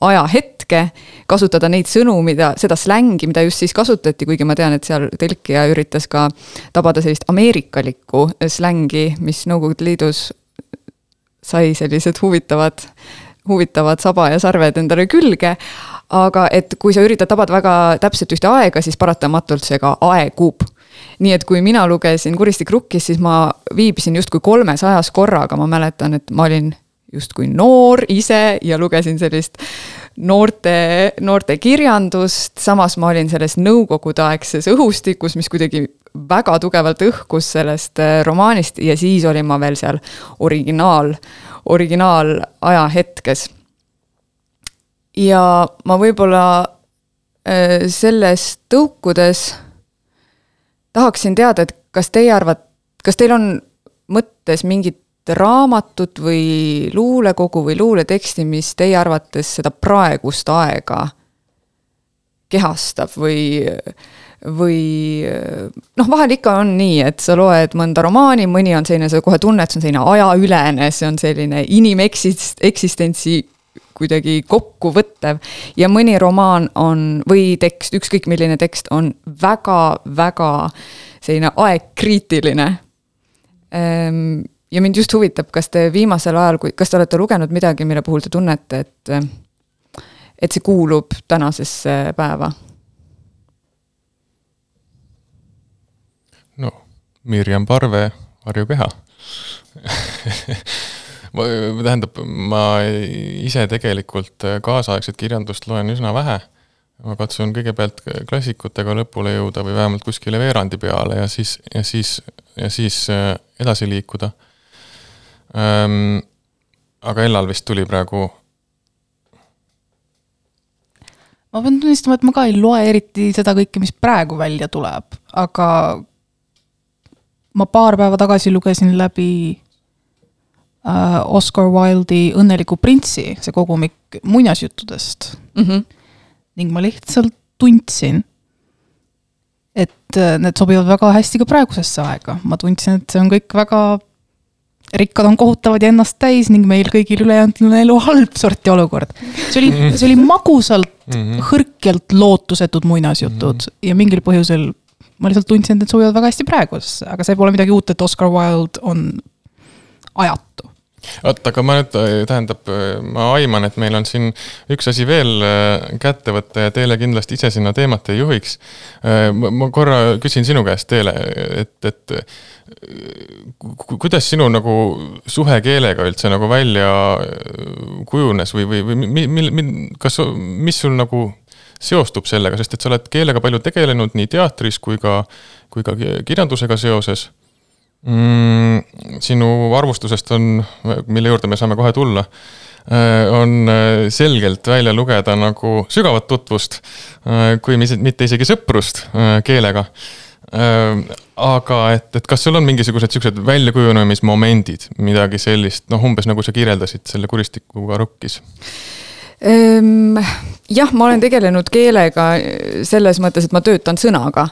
[SPEAKER 2] ajahetke, kasutada neid sõnu, mida, seda slängi, mida just siis kasutati, kuigi ma tean, et seal tõlkija üritas ka tabada sellist ameerikalikku slängi, mis Nõukogude Liidus sai sellised huvitavad huvitavad saba ja sarved endale külge. aga et kui sa üritad tabada väga täpselt ühte aega, siis paratamatult see ka aegub nii et kui mina lugesin Kuristik rukkis, siis ma viibisin justkui kolmes ajas korraga, ma mäletan, et ma olin justkui noor ise ja lugesin sellist noorte, noorte kirjandust, samas ma olin selles nõukogudeaegses õhustikus, mis kuidagi väga tugevalt õhkus sellest äh, romaanist ja siis olin ma veel seal originaal originaalajahetkes. ja ma võib-olla äh, sellest tõukudes tahaksin teada, et kas teie arvate, kas teil on mõttes mingit raamatut või luulekogu või luuleteksti, mis teie arvates seda praegust aega kehastab või või noh, vahel ikka on nii, et sa loed mõnda romaani, mõni on selline, sa kohe tunned, see on selline ajaülene, see on selline inimeksist-, eksistentsi kuidagi kokkuvõttev. ja mõni romaan on, või tekst, ükskõik milline tekst, on väga-väga selline aegkriitiline. Ja mind just huvitab, kas te viimasel ajal, kui, kas te olete lugenud midagi, mille puhul te tunnete, et et see kuulub tänasesse päeva?
[SPEAKER 3] Mirjam Parve, Harju keha. Tähendab, ma ise tegelikult kaasaegset kirjandust loen üsna vähe. ma katsun kõigepealt klassikutega lõpule jõuda või vähemalt kuskile veerandi peale ja siis, ja siis, ja siis äh, edasi liikuda ähm,. aga Ellal vist tuli praegu
[SPEAKER 4] ma pean tunnistama, et ma ka ei loe eriti seda kõike, mis praegu välja tuleb, aga ma paar päeva tagasi lugesin läbi äh, Oscar Wilde'i Õnneliku printsi, see kogumik muinasjuttudest mm. -hmm. ning ma lihtsalt tundsin, et äh, need sobivad väga hästi ka praegusesse aega, ma tundsin, et see on kõik väga rikkad on kohutavad ja ennast täis ning meil kõigil ülejäänud on elu halb sorti olukord. see oli, see oli magusalt mm, -hmm. hõrkjalt lootusetud muinasjutud mm -hmm. ja mingil põhjusel ma lihtsalt tundsin, et need sobivad väga hästi praegusesse, aga see pole midagi uut, et Oscar Wilde on ajatu
[SPEAKER 3] oot, aga ma nüüd, äh, tähendab, äh, ma aiman, et meil on siin üks asi veel äh, kätte võtta ja Teele kindlasti ise sinna teemat ei juhiks. ma korra küsin sinu käest, Teele, et, et kuidas sinu nagu suhe keelega üldse nagu välja kujunes või, või, või mi, mi, mi, kas, mis sul nagu seostub sellega, sest et sa oled keelega palju tegelenud nii teatris kui ka, kui ka kirjandusega seoses mm,. sinu arvustusest on, mille juurde me saame kohe tulla, on selgelt välja lugeda nagu sügavat tutvust, kui mitte isegi sõprust keelega aga et, et kas sul on mingisugused siuksed väljakujunemismomendid, midagi sellist, noh, umbes nagu sa kirjeldasid selle kuristikuga rukkis?
[SPEAKER 2] Ehm, jah, ma olen tegelenud keelega selles mõttes, et ma töötan sõnaga.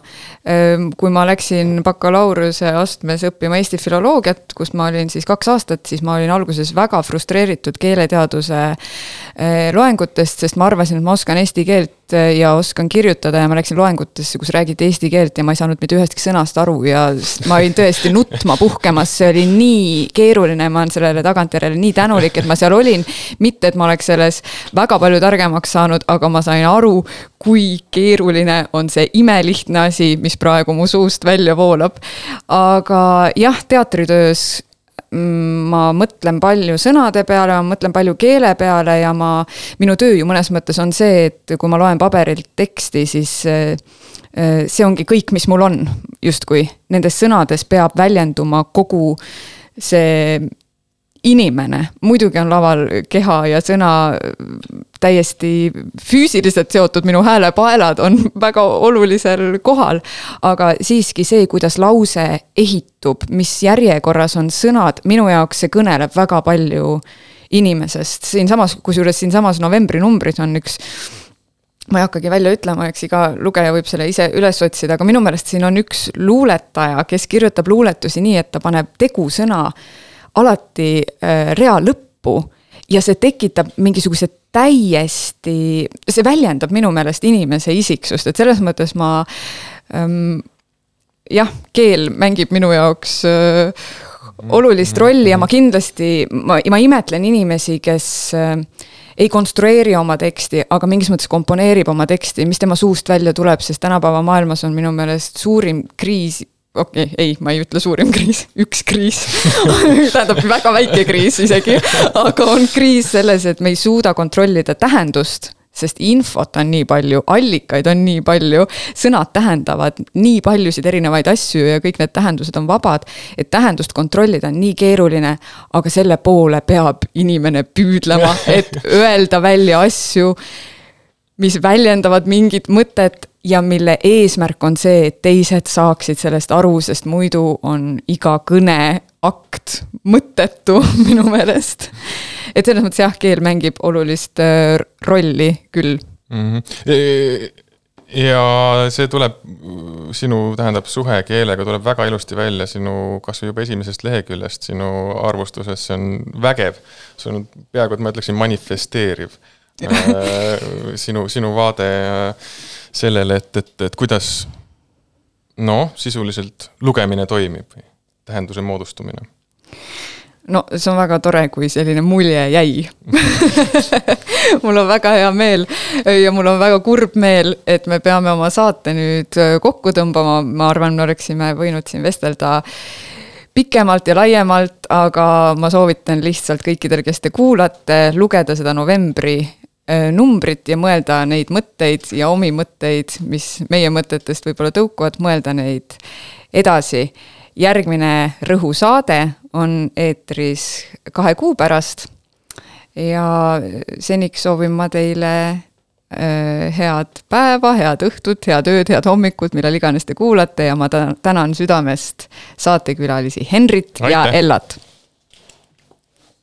[SPEAKER 2] Ehm, kui ma läksin bakalaureuse astmes õppima Eesti filoloogiat, kus ma olin siis kaks aastat, siis ma olin alguses väga frustreeritud keeleteaduse eh, loengutest, sest ma arvasin, et ma oskan eesti keelt ja oskan kirjutada ja ma läksin loengutesse, kus räägiti eesti keelt ja ma ei saanud mitte ühestki sõnast aru ja ma olin tõesti nutma puhkemas, see oli nii keeruline, ma olen sellele tagantjärele nii tänulik, et ma seal olin. mitte, et ma oleks selles väga palju targemaks saanud, aga ma sain aru, kui keeruline on see imelihtne asi, mis praegu mu suust välja voolab. aga jah, teatritöös ma mõtlen palju sõnade peale, ma mõtlen palju keele peale ja ma, minu töö ju mõnes mõttes on see, et kui ma loen paberilt teksti, siis äh, äh, see ongi kõik, mis mul on, justkui. Nendes sõnades peab väljenduma kogu see inimene, muidugi on laval keha ja sõna täiesti füüsiliselt seotud, minu häälepaelad on (laughs) väga olulisel kohal. aga siiski see, kuidas lause ehitub, mis järjekorras on sõnad, minu jaoks see kõneleb väga palju inimesest, siinsamas, kusjuures siinsamas novembrinumbris on üks ma ei hakkagi välja ütlema, eks iga lugeja võib selle ise üles otsida, aga minu meelest siin on üks luuletaja, kes kirjutab luuletusi nii, et ta paneb tegusõna alati äh, rea lõppu ja see tekitab mingisuguse täiesti, see väljendab minu meelest inimese isiksust, et selles mõttes ma ähm, jah, keel mängib minu jaoks äh, olulist rolli ja ma kindlasti, ma, ma imetlen inimesi, kes äh, ei konstrueeri oma teksti, aga mingis mõttes komponeerib oma teksti, mis tema suust välja tuleb, sest tänapäeva maailmas on minu meelest suurim kriis okei okay,, ei, ma ei ütle suurim kriis, üks kriis. (laughs) Tähendab väga väike kriis isegi, aga on kriis selles, et me ei suuda kontrollida tähendust sest infot on nii palju, allikaid on nii palju, sõnad tähendavad nii paljusid erinevaid asju ja kõik need tähendused on vabad. et tähendust kontrollida on nii keeruline, aga selle poole peab inimene püüdlema, et öelda välja asju, mis väljendavad mingit mõtet ja mille eesmärk on see, et teised saaksid sellest aru, sest muidu on iga kõneakt mõttetu (laughs) minu meelest. et selles mõttes jah, keel mängib olulist äh, rolli küll mm.
[SPEAKER 3] -hmm. ja see tuleb, sinu, tähendab, suhe keelega tuleb väga ilusti välja sinu, kasvõi juba esimesest leheküljest sinu arvustuses, see on vägev. see on peaaegu, et ma ütleksin manifesteeriv sinu, sinu vaade sellele, et, et, et kuidas noh, sisuliselt lugemine toimib, tähenduse moodustumine?
[SPEAKER 2] No see on väga tore, kui selline mulje jäi. (laughs) Mul on väga hea meel ja mul on väga kurb meel, et me peame oma saate nüüd kokku tõmbama, ma arvan, me oleksime võinud siin vestelda pikemalt ja laiemalt, aga ma soovitan lihtsalt kõikidel, kes te kuulate, lugeda seda novembri Äh, numbrit ja mõelda neid mõtteid ja omi mõtteid, mis meie mõtetest võib-olla tõukuvad, mõelda neid edasi. järgmine rõhusaade on eetris kahe kuu pärast. ja seniks soovin ma teile äh, head päeva, head õhtut, head ööd, head hommikut, millal iganes te kuulate ja ma tänan südamest saatekülalisi Henrit Aitäh. ja Ellat